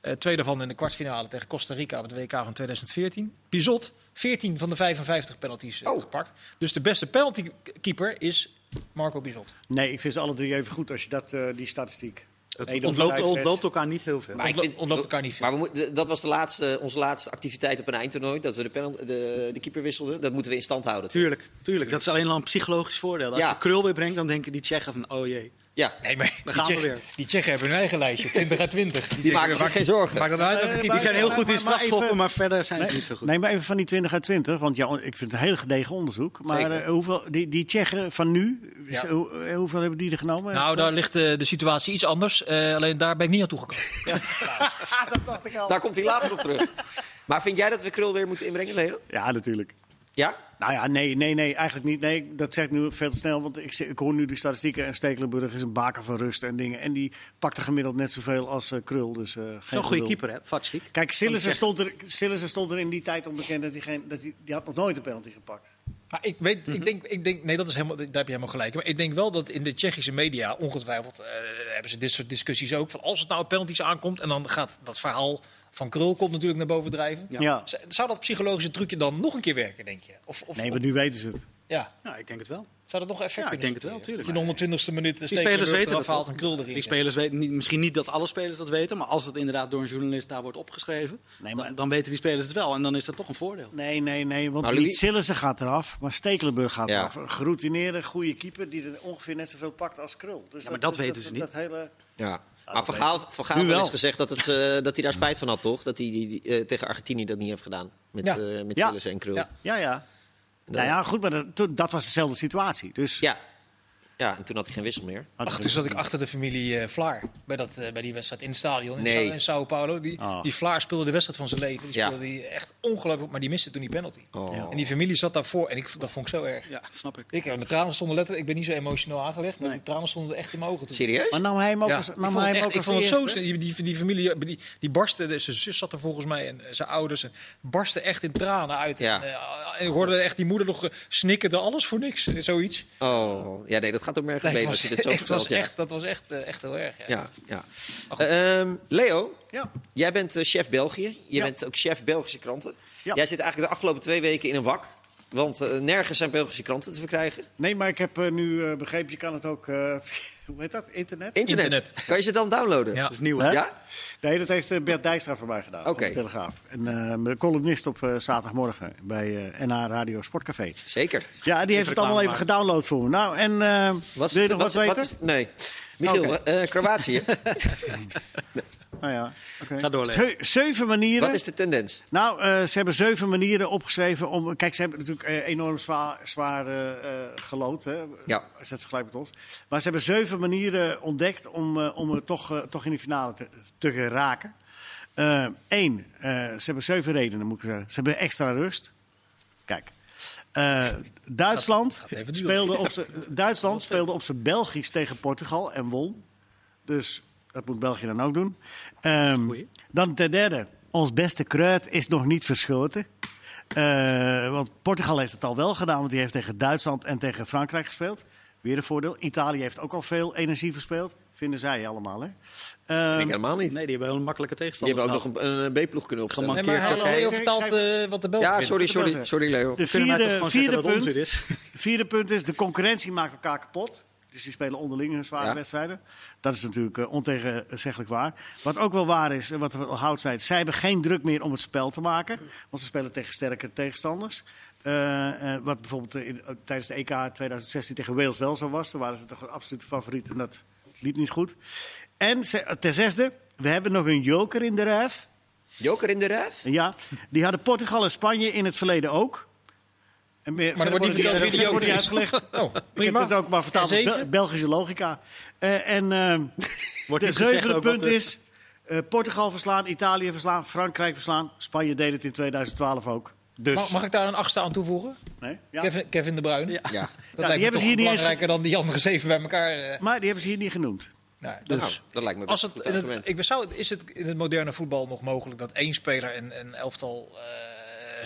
Eh twee daarvan in de kwartfinale tegen Costa Rica op het WK van 2014. Bizot 14 van de 55 penalties eh, Oh. gepakt. Dus de beste penaltykeeper is Marco Bizot. Nee, ik vind ze alle drie even goed als je dat, eh, die statistiek. Het ontloopt, elkaar niet heel veel. Maar ik vind- ontloopt elkaar niet veel. Maar we moeten- dat was de laatste, onze laatste activiteit op een eindtoernooi. Dat we de, de, de keeper wisselden. Dat moeten we in stand houden. Tuurlijk, tuurlijk. Dat is alleen al een psychologisch voordeel. Als Ja. je krul weer brengt, dan denken die Tsjechen van, oh jee. Ja, Nee, maar Dan die, gaan we Tsjechen, weer. die Tsjechen hebben hun eigen lijstje. 20 uit 20. Die, maken zich geen zorgen. Maakt dat uit welke Eh, keeper Die zijn heel goed in maar strafschoppen, maar verder zijn ze niet zo goed. Nee, maar even van die 20 uit 20. Want ja, ik vind het een heel gedegen onderzoek. Maar eh, hoeveel, die, die Tsjechen van nu, is- Ja. hoe- eh, hoeveel hebben die er genomen? Nou, daar ligt de, de situatie iets anders. Eh, alleen daar ben ik niet naartoe gekomen. dat dacht ik al. daar komt hij later op terug. Maar vind jij dat we Krul weer moeten inbrengen, Leo? Ja, natuurlijk. Ja? Nou ja, nee, nee, nee, eigenlijk niet. Nee, dat zeg ik nu veel te snel. Want ik, ik hoor nu die statistieken. En Stekelenburg is een baken van rust en dingen. En die pakt er gemiddeld net zoveel als eh, Krul. Dus, eh geen Zo'n goede keeper, hè? Vatschik. Kijk, Sillissen Van stond, er, Sillissen stond er in die tijd onbekend dat hij, geen, dat hij die had nog nooit een penalty gepakt. Maar ik weet, ik denk, ik denk, nee, dat is helemaal, daar heb je helemaal gelijk. Maar ik denk wel dat in de Tsjechische media, ongetwijfeld, eh, hebben ze dit soort discussies ook. Van als het nou op penalties aankomt en dan gaat dat verhaal van Krul komt natuurlijk naar boven drijven. Ja. Zou dat psychologische trucje dan nog een keer werken, denk je? Of, of, Nee, maar nu weten ze het. ja, Ja, ik denk het wel. zou dat nog effect Ja, ik denk het wel, tuurlijk. Dat je in de 120ste minuut de Die spelers weten dat. haalt wel. en Krul erin. Die spelers weten niet, misschien niet dat alle spelers dat weten, maar als het inderdaad door een journalist daar wordt opgeschreven, Nee, maar- dan, dan weten die spelers het wel. En dan is dat toch een voordeel. Nee, nee, nee. Want Louis- Sillissen gaat eraf, maar Stekelenburg gaat Ja. eraf. Een geroutineerde, goede keeper die er ongeveer net zoveel pakt als Krul. Dus Ja, maar dat weten ze niet. Dat hele... Ja. Dat Maar Van Gaal, van wel eens gezegd dat, het, eh, dat hij daar spijt van had, toch? Dat hij die, eh, tegen Argentinië dat niet heeft gedaan. Met, Ja. eh met Ja. En Krul. Ja. Ja, ja. Nou ja, goed, maar dat, toen- dat was dezelfde situatie. Dus Ja. Ja, en toen had hij geen wissel meer. Ach, toen zat ik achter de familie eh, Vlaar bij, dat, eh, bij die wedstrijd in het stadion in. Sao, in Sao Paulo. Die, Oh. die Vlaar speelde de wedstrijd van zijn leven. Die Ja. speelde die echt ongelooflijk, maar die miste toen die penalty. Oh. En die familie zat daarvoor en ik, dat vond ik zo erg. Ja, dat snap ik. Ik, eh, mijn tranen stonden letterlijk, ik ben niet zo emotioneel aangelegd, maar Nee. die tranen stonden echt in mijn ogen toen. Serieus? Maar nam hij hem ook Ja, als, ik nam vond hij het, hem echt, ook ik vond het zo. Die, die, die familie, die, die barstte, de- zijn zus zat er volgens mij en zijn ouders en barsten echt in tranen uit. Ja. En, eh, en ik hoorde echt die moeder nog eh, snikken, alles voor niks, eh, zoiets. Oh, ja, nee, dat gaat ook merken Nee, het beter was, als je dit zo echt, was. Ja. echt, dat was echt, eh, echt heel erg. Ja. Ja, ja. Ehm, Leo, Ja. jij bent eh, chef België. Je Ja. bent ook chef Belgische kranten. Ja. Jij zit eigenlijk de afgelopen twee weken in een wak. Want eh, nergens zijn Belgische kranten te verkrijgen. Nee, maar ik heb eh, nu eh, begrepen, je kan het ook, eh, hoe heet dat, internet? Internet. Internet. Kan je ze dan downloaden? Ja. Dat is nieuw, Hè? Ja? Nee, dat heeft Bert Dijkstra voor mij gedaan, Oké. Telegraaf. En eh, mijn columnist op eh, zaterdagmorgen bij eh NH Radio Sportcafé. Zeker. Ja, die heeft het allemaal even gedownload voor me. Nou, en eh Wat is wil je het- nog wat, wat is- weten? wat is- nee. Michiel, eh, Kroatië. Nou ja, oké. Ga door, Leo. Zeu- zeven manieren. Wat is de tendens? Nou, eh, ze hebben zeven manieren opgeschreven om. Kijk, ze hebben natuurlijk eh, enorm zwaar, zwaar eh, gelood. Hè, Ja. Als je het vergelijkt met ons. Maar ze hebben zeven manieren ontdekt om, eh, om er toch, toch in de finale te, te geraken. Eén, eh, ze hebben zeven redenen, moet ik zeggen. Ze hebben extra rust. Kijk. Eh, Duitsland, gaat speelde op z'n- Duitsland speelde op zijn Belgisch tegen Portugal en won. Dus dat moet België dan ook doen. Ehm, dan ten derde, ons beste kruid is nog niet verschoten. Eh, want Portugal heeft het al wel gedaan, want die heeft tegen Duitsland en tegen Frankrijk gespeeld. Weer een voordeel. Italië heeft ook al veel energie verspeeld. Vinden zij allemaal, hè? Ehm, ik helemaal niet. Nee, die hebben wel een makkelijke Die tegenstander. hebben ook nog een, een B-ploeg kunnen opstellen. Nee, maar. Leo vertaalt eh, wat de Belgen Ja, sorry, sorry, sorry Leo. de vierde, vierde, punt, is? vierde punt is, de concurrentie maakt elkaar kapot. Dus die spelen onderling hun zware Ja. wedstrijden. Dat is natuurlijk eh, ontegenzeggelijk waar. Wat ook wel waar is, en wat we al hout zei, zij hebben geen druk meer om het spel te maken. Want ze spelen tegen sterke tegenstanders. Eh, eh, wat bijvoorbeeld in- tijdens de EK 2016 tegen Wales wel zo was. Toen waren ze toch een absolute favoriet en dat liep niet goed. En ze- ten zesde, we hebben nog een joker in de ruif. Joker in de ref? Ja, die hadden Portugal en Spanje in het verleden ook. En meer, Maar er wordt niet verteld wie die uitgelegd. Oh, Ik heb het ook maar vertaald? Bel- Belgische logica. Eh, en ehm Wordt de zevende punt de- is... eh, Portugal verslaan, Italië verslaan, Frankrijk verslaan. Spanje deed het in 2012 ook. Dus. Mag, mag ik daar een achtste aan toevoegen? Nee? Ja. Kevin, Kevin De Bruyne. Ja. Ja. Dat die lijkt me hebben toch ze hier niet eens belangrijker dan die andere zeven bij elkaar. eh. Maar die hebben ze hier niet genoemd. Nou, Nou, dus dat lijkt me als best het, het, ik zou, is het in het moderne voetbal nog mogelijk dat één speler een, een elftal eh,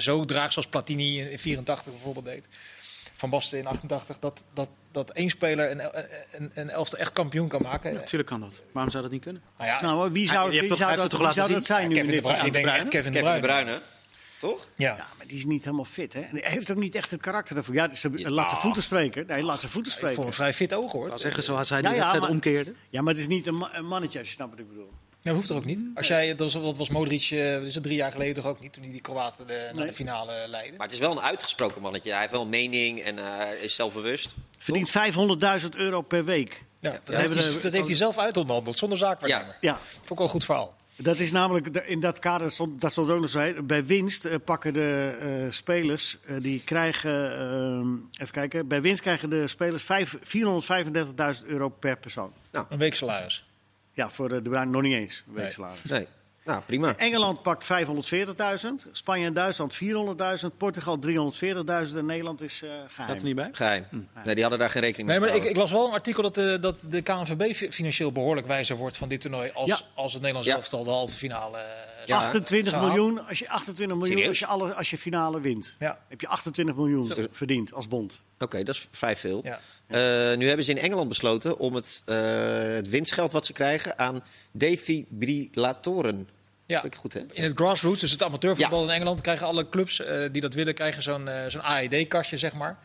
zo draagt zoals Platini in 84 bijvoorbeeld deed? Van Basten in 88, dat, dat, dat één speler een, een, een elftal echt kampioen kan maken. Natuurlijk kan dat. Waarom zou dat niet kunnen? Nou ja, Nou, wie Ja, zou, wie zou dat, wie zou dat zijn nu? Kevin De dit Bruyne, ik denk echt Kevin De Kevin De Bruyne. Bruyne, toch? Ja. Ja, maar die is niet helemaal fit, hè? En Hij heeft ook niet echt het karakter ervoor. Ja, ze, laat zijn voeten spreken. Nee, laat zijn voeten Ik vond spreken. hem vrij fit ogen hoor. Zeggen zoals hij Ja, die ja, wedstrijd maar- omkeerde. Ja, maar het is niet een, ma- een mannetje, als je snapt wat ik bedoel. Dat hoeft er ook niet. Als jij, dat, was, dat was Modric, eh, is het drie jaar geleden toch ook niet, toen hij die Kroaten de, naar Nee. de finale leidde. Maar het is wel een uitgesproken mannetje. Hij heeft wel een mening en eh, is zelfbewust. Verdient 500.000 euro per week. Ja, dat, heeft hij, dat heeft hij zelf uitonderhandeld, zonder zaakwaarnemer. Ja, Vond ik wel een goed verhaal. dat is namelijk, in dat kader, stond, dat stond ook nog bij, bij winst eh, pakken de eh, spelers, eh, die krijgen, eh, even kijken, bij winst krijgen de spelers vijf- 435.000 euro per persoon. Een weeksalaris. Ja, voor de, Bruin nog niet eens, een weeksalaris. Nee. Nou, prima. Engeland pakt 540.000, Spanje en Duitsland 400.000, Portugal 340.000 en Nederland is eh geheim. Dat er niet bij? Geheim. Nee, die hadden daar geen rekening mee Nee, maar ik, ik las wel een artikel dat de, dat de KNVB fi- financieel behoorlijk wijzer wordt van dit toernooi. Als, Ja. als het Nederlands Ja. elftal de halve finale eh, Ja. zou- 28 zou miljoen, als je 28 miljoen Serieus? als je, alle, als je finale wint. Ja. Heb je 28 miljoen verdiend als bond. Oké, dat is vrij veel. Ja. Eh, nu hebben ze in Engeland besloten om het, eh, het winstgeld wat ze krijgen aan defibrillatoren. Ja. Ik goed, hè? In het grassroots, dus het amateurvoetbal in Engeland, krijgen alle clubs eh, die dat willen, krijgen zo'n zo'n AED-kastje, zeg maar.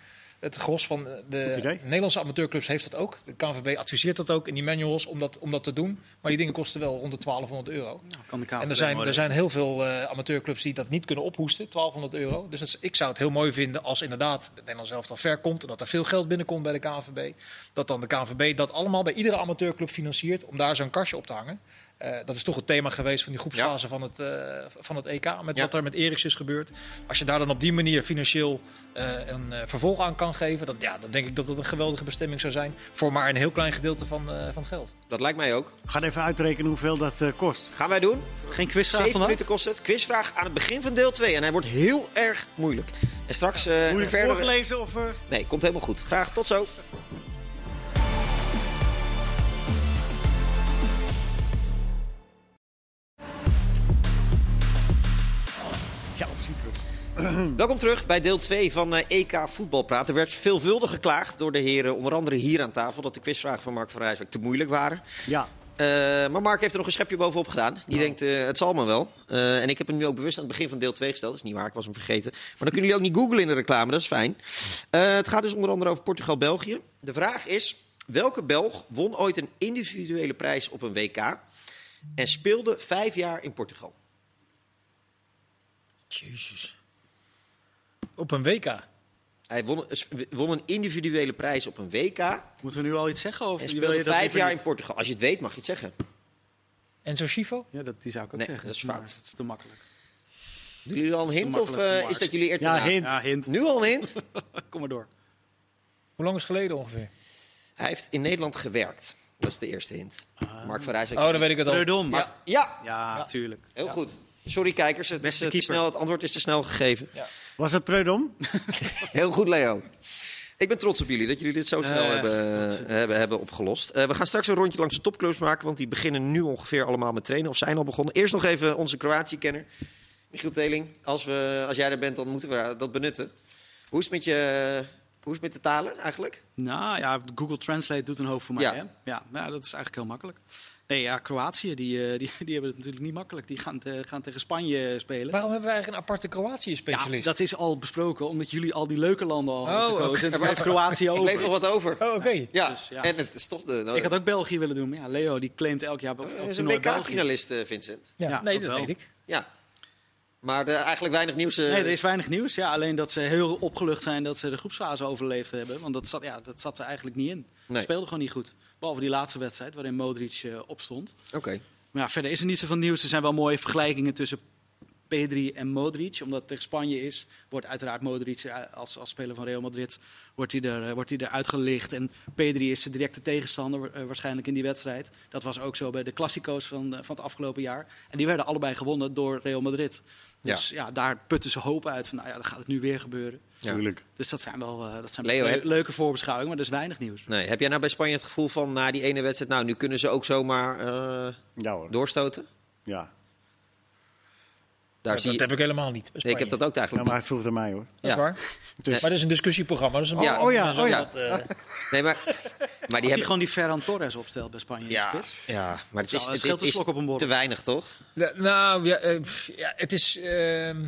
Het gros van de. Nederlandse amateurclubs heeft dat ook. De KNVB adviseert dat ook in die manuals om dat, om dat te doen. Maar die dingen kosten wel rond de 1200 euro. Nou, kan de En er zijn, er zijn heel veel eh, amateurclubs die dat niet kunnen ophoesten, 1200 euro. Dus dat is- ik zou het heel mooi vinden als inderdaad het Nederlands elftal ver komt en dat er veel geld binnenkomt bij de KNVB. Dat dan de KNVB dat allemaal bij iedere amateurclub financiert om daar zo'n kastje op te hangen. Eh, dat is toch het thema geweest van die groepsfase van, het, eh, van het EK. Met Ja. wat er met Eriks is gebeurd. Als je daar dan op die manier financieel eh, een eh, vervolg aan kan geven, dan, ja, dan denk ik dat het een geweldige bestemming zou zijn. Voor maar een heel klein gedeelte van, eh, van het geld. Dat lijkt mij ook. Ga even uitrekenen hoeveel dat eh, kost. Gaan wij doen. Geen quizvraag Zeven vandaag? minuten kost het. Quizvraag aan het begin van deel 2. En hij wordt heel erg moeilijk. En straks eh Moeilijk verder... voorgelezen of... eh, Nee, komt helemaal goed. Graag tot zo. Welkom terug bij deel 2 van eh, EK Voetbalpraat. Er werd veelvuldig geklaagd door de heren, onder andere hier aan tafel, dat de quizvragen van Mark van Rijswijk te moeilijk waren. Ja, Eh, maar Mark heeft er nog een schepje bovenop gedaan. Die denkt, eh, het zal maar wel. En ik heb hem nu ook bewust aan het begin van deel 2 gesteld. Dat is niet waar, ik was hem vergeten. Maar dan kunnen jullie ook niet googlen in de reclame, dat is fijn. Het gaat dus onder andere over Portugal-België. De vraag is, welke Belg won ooit een individuele prijs op een WK... en speelde vijf jaar in Portugal? Jezus. Op een WK. Hij won, won een individuele prijs op een WK... Moeten we nu al iets zeggen? Of en speelde je dat vijf jaar in? Portugal. Als je het weet, mag je het zeggen. Enzo Schifo? Ja, dat, die zou ik ook Nee, zeggen. dat is maar fout. Het is te makkelijk. Doen jullie al een Dat hint of eh, is dat jullie eerder ja hint. Ja, hint. Nu al een hint? Kom maar door. Hoe lang is het geleden ongeveer? Hij heeft in Nederland gewerkt. Dat is de eerste hint. Mark van Rijswijk. Oh, dan weet ik het al. Ja, ja, Ja, tuurlijk. heel goed. Sorry kijkers, het, Beste is keeper. snel, het antwoord is te snel gegeven. Was het Preudom? Heel goed, Leo. Ik ben trots op jullie dat jullie dit zo snel Eh, hebben, hebben, hebben opgelost. Eh, we gaan straks een rondje langs de topclubs maken, want die beginnen nu ongeveer allemaal met trainen of zijn al begonnen. Eerst nog even onze Kroatië-kenner, Michiel Teling. Als, we, als jij er bent, dan moeten we dat benutten. Hoe is het met, je, hoe is het met de talen eigenlijk? Nou ja, Google Translate doet een hoop voor mij. Ja. Hè? Ja, ja, dat is eigenlijk heel makkelijk. Nee, ja, Kroatië, die, eh, die, die hebben het natuurlijk niet makkelijk. Die gaan, te- gaan tegen Spanje spelen. Waarom hebben we eigenlijk een aparte Ja, Kroatië-specialist? dat is al besproken, omdat jullie al die leuke landen al hebben Oh, gekozen. En bleef Kroatië Ik leef nog over. wat over. Oh, oké. Ja, Dus, ja. en het is toch de... nou, Ik had ook België willen doen, maar ja, Leo die claimt elk jaar op, is een. WK-finalist, eh, Vincent. Ja, Ja, nee, dat dat wel. weet ik. Ja. Maar de, eigenlijk weinig nieuws. eh, Nee, er is weinig nieuws. Ja, alleen dat ze heel opgelucht zijn dat ze de groepsfase overleefd hebben. Want dat zat, ja, dat zat er eigenlijk niet in. Ze Nee. speelden gewoon niet goed. Behalve die laatste wedstrijd waarin Modric eh, opstond. Oké. Maar ja, verder is er niet zoveel nieuws. Er zijn wel mooie vergelijkingen tussen Pedri en Modric. Omdat het tegen Spanje is, wordt uiteraard Modric eh, als, als speler van Real Madrid wordt hij er, wordt hij er uitgelicht. En Pedri is de directe tegenstander waarschijnlijk in die wedstrijd. Dat was ook zo bij de Classico's van, van het afgelopen jaar. En die werden allebei gewonnen door Real Madrid. Dus ja, daar putten ze hoop uit van, nou ja, dan gaat het nu weer gebeuren. Ja. Tuurlijk. Dus dat zijn wel eh, dat zijn Leo, le- heb- leuke voorbeschouwingen, maar dat is weinig nieuws. Nee, heb jij nou bij Spanje het gevoel van na die ene wedstrijd, nou nu kunnen ze ook zomaar eh, Ja hoor. doorstoten? Ja. Daar dat zie je... heb ik helemaal niet. Nee, ik heb dat ook ja, eigenlijk maar hij vroeg aan mij hoor. Dat is Ja. waar. Dus, Maar dat is een discussieprogramma. Dat is een Ja. Oh, ja, dat is oh ja. wat, eh. Nee, maar, maar die hij hebben... gewoon die Ferran Torres opstelt bij Spanje in de Ja, spits. ja, maar het is, het het, scheelt een is op een te weinig, toch? Ja, nou, ja, eh, pff, ja, het is. ehm,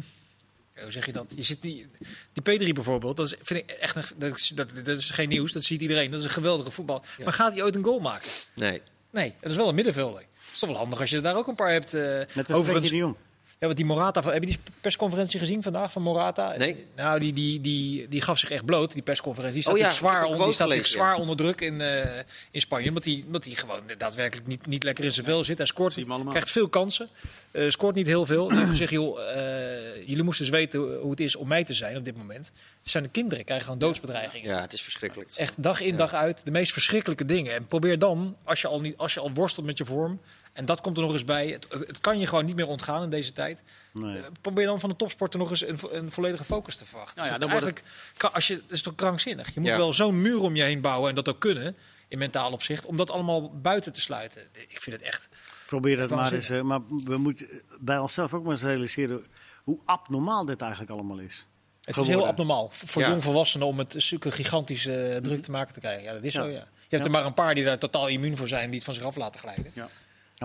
hoe zeg je dat? Je zit die, die Pedri bijvoorbeeld, dat is, vind ik echt een, dat, is, dat, dat is geen nieuws, dat ziet iedereen. Dat is een geweldige voetbal. Maar gaat hij ooit een goal maken? Nee. Nee, het is wel een middenvelder. Het is toch wel handig als je daar ook een paar hebt. eh Net als overigens, Frenkie de Jong. Ja, want die Morata, van- heb je die persconferentie gezien vandaag van Morata? Nee. Nou, die, die, die, die gaf zich echt bloot, die persconferentie. Die staat Oh ja, zwaar, onder, die staat gelezen, zwaar onder druk in, eh, in Spanje. Omdat hij omdat hij gewoon daadwerkelijk niet, niet lekker in zijn vel zit. Hij scoort, krijgt veel kansen, eh, scoort niet heel veel. Dan zeg je, joh, eh, jullie moesten eens weten hoe het is om mij te zijn op dit moment. Het zijn de kinderen, krijgen gewoon doodsbedreigingen. Ja, het is verschrikkelijk. Echt dag in dag uit de meest verschrikkelijke dingen. En probeer dan, als je al, niet, als je al worstelt met je vorm, en dat komt er nog eens bij, het, het kan je gewoon niet meer ontgaan in deze tijd. Nee. Eh, Probeer dan van de topsporter nog eens een, een volledige focus te verwachten. Nou ja, Dus dan wordt eigenlijk, kan, als je, dat is toch krankzinnig? Je moet Ja. wel zo'n muur om je heen bouwen en dat ook kunnen, in mentaal opzicht, om dat allemaal buiten te sluiten. Ik vind het echt... Probeer dat maar eens. eh, maar we moeten bij onszelf ook maar eens realiseren hoe abnormaal dit eigenlijk allemaal is. Het is heel abnormaal voor Ja. jongvolwassenen om het zulke gigantische eh, druk te maken te krijgen. Ja, dat is Ja. zo, ja. Je hebt er maar een paar die daar totaal immuun voor zijn, die het van zich af laten glijden. Ja,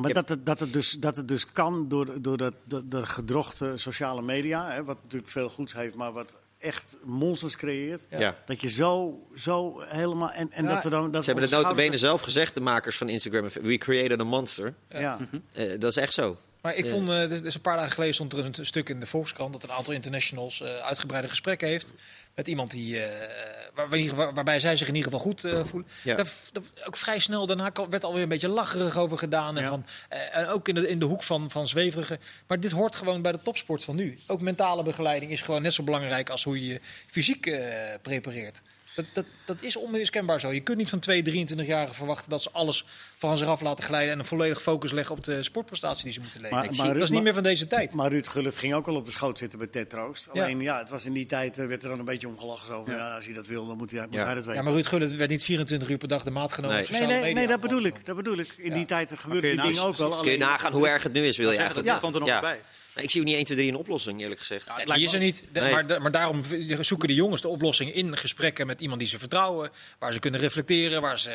maar dat, het, dat, het dus, dat het dus kan door, door dat, dat, dat gedrochte sociale media, hè, wat natuurlijk veel goeds heeft, maar wat echt monsters creëert. Ja. Dat je zo, zo helemaal. En, en Ja, dat we dan. Dat Ze hebben het notabene zelf gezegd, de makers van Instagram. We created a monster. Ja. Eh, dat is echt zo. Maar ik vond, eh, dus dus een paar dagen geleden stond er een, een stuk in de Volkskrant dat een aantal internationals eh, uitgebreide gesprekken heeft met iemand die, eh, waar, waar- waar- waarbij zij zich in ieder geval goed eh, voelen. Ja. Daar, daar- ook vrij snel daarna werd alweer een beetje lacherig over gedaan. En, Ja. van, eh, en ook in de, in de hoek van, van zweverige. Maar dit hoort gewoon bij de topsport van nu. Ook mentale begeleiding is gewoon net zo belangrijk als hoe je je fysiek eh, prepareert. Dat, dat, dat is onmiskenbaar zo. Je kunt niet van twee 23-jarigen verwachten dat ze alles van zich af laten glijden en een volledig focus leggen op de sportprestatie die ze moeten leveren. Dat is Ruud, niet meer van deze tijd. Maar Ruud Gullit ging ook al op de schoot zitten bij Ted Troost. Ja. Alleen ja, het was in die tijd, eh, werd er dan een beetje omgelachen. Van, ja. als hij dat wil, dan moet hij, moet Ja. hij dat weten. Ja, maar Ruud Gullit werd niet 24 uur per dag de maat genomen. Nee. nee, nee, dat bedoel ik. Dat bedoel ik. In Ja. die tijd je die nou dingen ook wel. Kun je nagaan hoe erg het nu is, wil je eigenlijk. dat komt er nog Ja. bij. Maar ik zie ook niet 1, 2, 3 een oplossing, eerlijk gezegd. Ja, het Nee, lijkt die is er niet. De- Nee. maar, maar daarom zoeken de jongens de oplossing in gesprekken met iemand die ze vertrouwen. Waar ze kunnen reflecteren, waar ze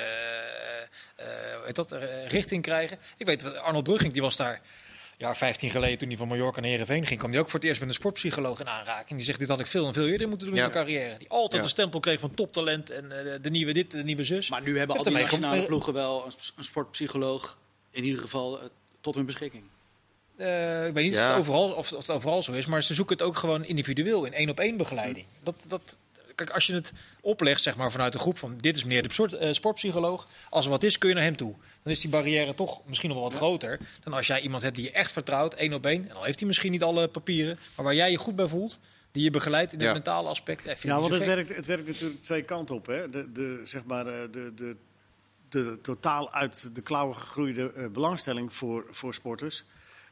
eh, eh, dat, eh, richting krijgen. Ik weet, wel, Arnold Brugging die was daar jaar 15 geleden toen hij van Mallorca naar Heerenveen ging. kwam hij ook voor het eerst met een sportpsycholoog in aanraking. Die zegt, dit had ik veel en veel eerder moeten doen Ja. in mijn carrière. Die altijd Ja. een stempel kreeg van toptalent en eh, de nieuwe dit, de nieuwe zus. Maar nu hebben al die ermee gem- nationale ploegen wel een, een sportpsycholoog in ieder geval tot hun beschikking. Eh, ik weet niet Ja. of, het overal, of, of het overal zo is, maar ze zoeken het ook gewoon individueel in één op één begeleiding. Dat, dat, kijk, als je het oplegt zeg maar, vanuit de groep van dit is meneer de soort, eh, sportpsycholoog, als er wat is kun je naar hem toe. Dan is die barrière toch misschien nog wel wat groter dan als jij iemand hebt die je echt vertrouwt, één op één. En al heeft hij misschien niet alle papieren, maar waar jij je goed bij voelt, die je begeleidt in het Ja. mentale aspect. eh, Ja, want het gek. werkt, het werkt natuurlijk twee kanten op. Hè. De, de, zeg maar, eh, de, de, de totaal uit de klauwen gegroeide eh, belangstelling voor, voor sporters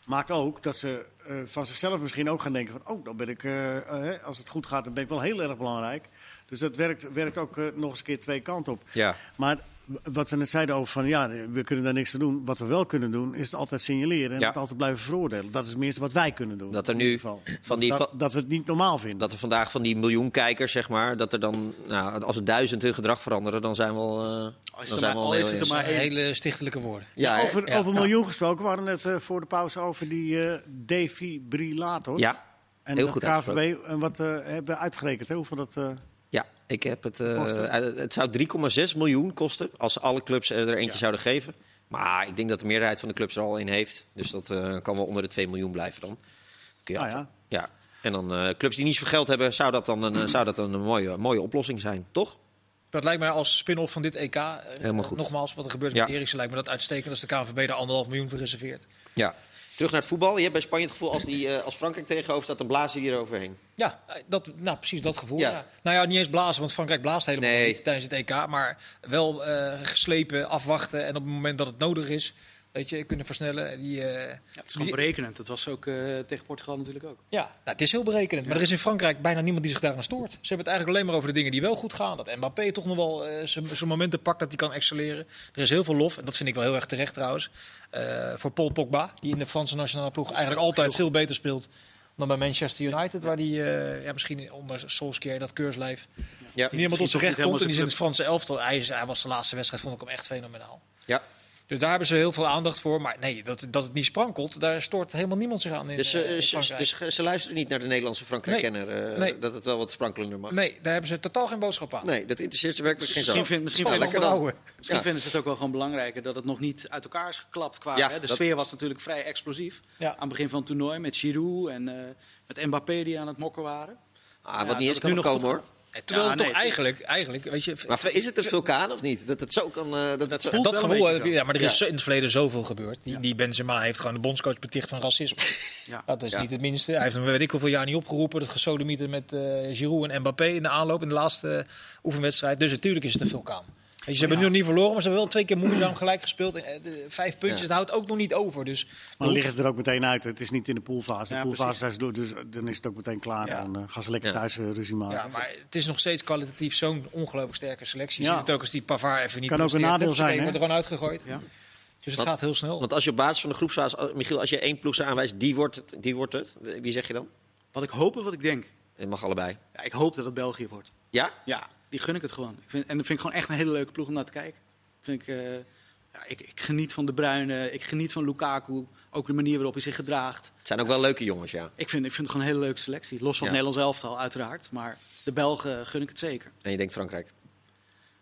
maakt ook dat ze eh, van zichzelf misschien ook gaan denken van... oh, dan ben ik, eh, eh, als het goed gaat, dan ben ik wel heel erg belangrijk. Dus dat werkt, werkt ook eh, nog eens een keer twee kanten op. Ja. Maar wat we net zeiden over van ja, we kunnen daar niks aan doen. Wat we wel kunnen doen, is het altijd signaleren en Ja. het altijd blijven veroordelen. Dat is het minste wat wij kunnen doen. Dat er in nu ieder geval. van die dat, we het niet normaal vinden. Dat er vandaag van die miljoen kijkers, zeg maar, dat er dan, nou, als er duizend hun gedrag veranderen, dan zijn we al. eh, is dan zijn maar- we al is het er maar hele stichtelijke woorden. Ja, over, ja, over ja. miljoen gesproken, we hadden het eh, voor de pauze over die eh, defibrillator. ja, en heel goed KVB en wat hebben uitgerekend. Hè? Hoeveel dat, eh, ja, ik heb het. eh, het? zou 3,6 miljoen kosten als alle clubs er eentje Ja. zouden geven. Maar ik denk dat de meerderheid van de clubs er al een heeft. Dus dat eh, kan wel onder de 2 miljoen blijven dan. Kun je af- ja, ja. En dan eh, clubs die niet zoveel geld hebben, zou dat dan een, zou dat dan een mooie, mooie oplossing zijn, toch? Dat lijkt mij als spin-off van dit EK. Helemaal goed. Nogmaals, wat er gebeurt Ja. met Eriksen lijkt me dat uitstekend als de KNVB er anderhalf miljoen voor reserveert. Ja. Terug naar het voetbal. Je hebt bij Spanje het gevoel als, die, eh, als Frankrijk tegenover staat, dan blazen die eroverheen. Ja, eh, dat, nou, precies dat gevoel. Ja. Ja. Nou ja, niet eens blazen, want Frankrijk blaast helemaal Nee. niet tijdens het EK. Maar wel eh, geslepen, afwachten en op het moment dat het nodig is, weet je, kunnen versnellen. Die, eh, Ja, het is gewoon die- berekenend. Dat was ook eh, tegen Portugal natuurlijk ook. Ja, nou, het is heel berekenend. Maar er is in Frankrijk bijna niemand die zich daaraan stoort. Ze hebben het eigenlijk alleen maar over de dingen die wel goed gaan. Dat Mbappé toch nog wel eh, zijn zijn momenten pakt dat hij kan excelleren. Er is heel veel lof, en dat vind ik wel heel erg terecht trouwens, eh, voor Paul Pogba. Die in de Franse nationale ploeg eigenlijk altijd veel beter speelt dan bij Manchester United. Waar die eh, ja, misschien onder Solskjaer, dat keurslijf, Ja. niet helemaal tot zijn recht komt. En die is in het Franse elftal. Hij, is- hij was de laatste wedstrijd, vond ik hem echt fenomenaal. Ja. Dus daar hebben ze heel veel aandacht voor. Maar nee, dat, dat het niet sprankelt, daar stoort helemaal niemand zich aan in, Dus, eh, eh, in ze- dus luisteren niet naar de Nederlandse Frankrijk-kenner. eh, Nee. Dat het wel wat sprankelender mag. Nee, daar hebben ze totaal geen boodschap aan. Nee, dat interesseert ze werkelijk geen Misschien, vind, misschien, dan. misschien Ja. vinden ze het ook wel gewoon belangrijker dat het nog niet uit elkaar is geklapt. Qua, Ja, hè? De dat- sfeer was natuurlijk vrij explosief. Ja. Aan het begin van het toernooi met Giroud en eh, met Mbappé die aan het mokken waren. Ah, Ja, wat niet eens het kan nu nog nog komen hoor. Terwijl Ja, het toch nee, eigenlijk, eigenlijk, weet je... Maar is het een vulkaan of niet? Dat het zo kan... eh, dat zo- voelt dat gevoel ja, maar er is Ja. in het verleden zoveel gebeurd. Die, die Benzema heeft gewoon de bondscoach beticht van racisme. Ja. Dat is Ja. niet het minste. Hij heeft hem weet ik hoeveel jaar niet opgeroepen. Dat gesodemieten met eh Giroud en Mbappé in de aanloop in de laatste eh, oefenwedstrijd. Dus natuurlijk is het een vulkaan. Je, ze hebben nu nog niet verloren, maar ze hebben wel twee keer moeizaam gelijk gespeeld. En, eh, vijf puntjes, Ja. het houdt ook nog niet over. Dus Maar dan liggen ze er ook meteen uit. Het is niet in de poolfase. De Ja, poolfase zijn ze door, dus dan is het ook meteen klaar. Ja. Dan eh, gaan ze lekker Ja. thuis eh, ruzie maken. ja, maar het is nog steeds kwalitatief zo'n ongelooflijk sterke selectie. Je ziet het ook als die Pavard even niet Kan ook een nadeel zijn, hè? wordt er gewoon uitgegooid. Ja. Dus het Want- gaat heel snel. Want als je op basis van de groepsfase... oh, Michiel, als je één ploeg aanwijst, die wordt het. Die wordt het. Wie zeg je dan? Wat ik hoop en wat ik denk. Het mag allebei. Ja, ik hoop dat het België wordt. Ja? Ja, die gun ik het gewoon. Ik vind, en dat vind ik gewoon echt een hele leuke ploeg om naar te kijken. Vind ik, eh, ja, ik, ik geniet van De Bruyne, ik geniet van Lukaku. Ook de manier waarop hij zich gedraagt. Het zijn ook wel leuke jongens, ja. Ik vind, ik vind het gewoon een hele leuke selectie. Los van Ja. het Nederlands elftal uiteraard. Maar de Belgen gun ik het zeker. En je denkt Frankrijk.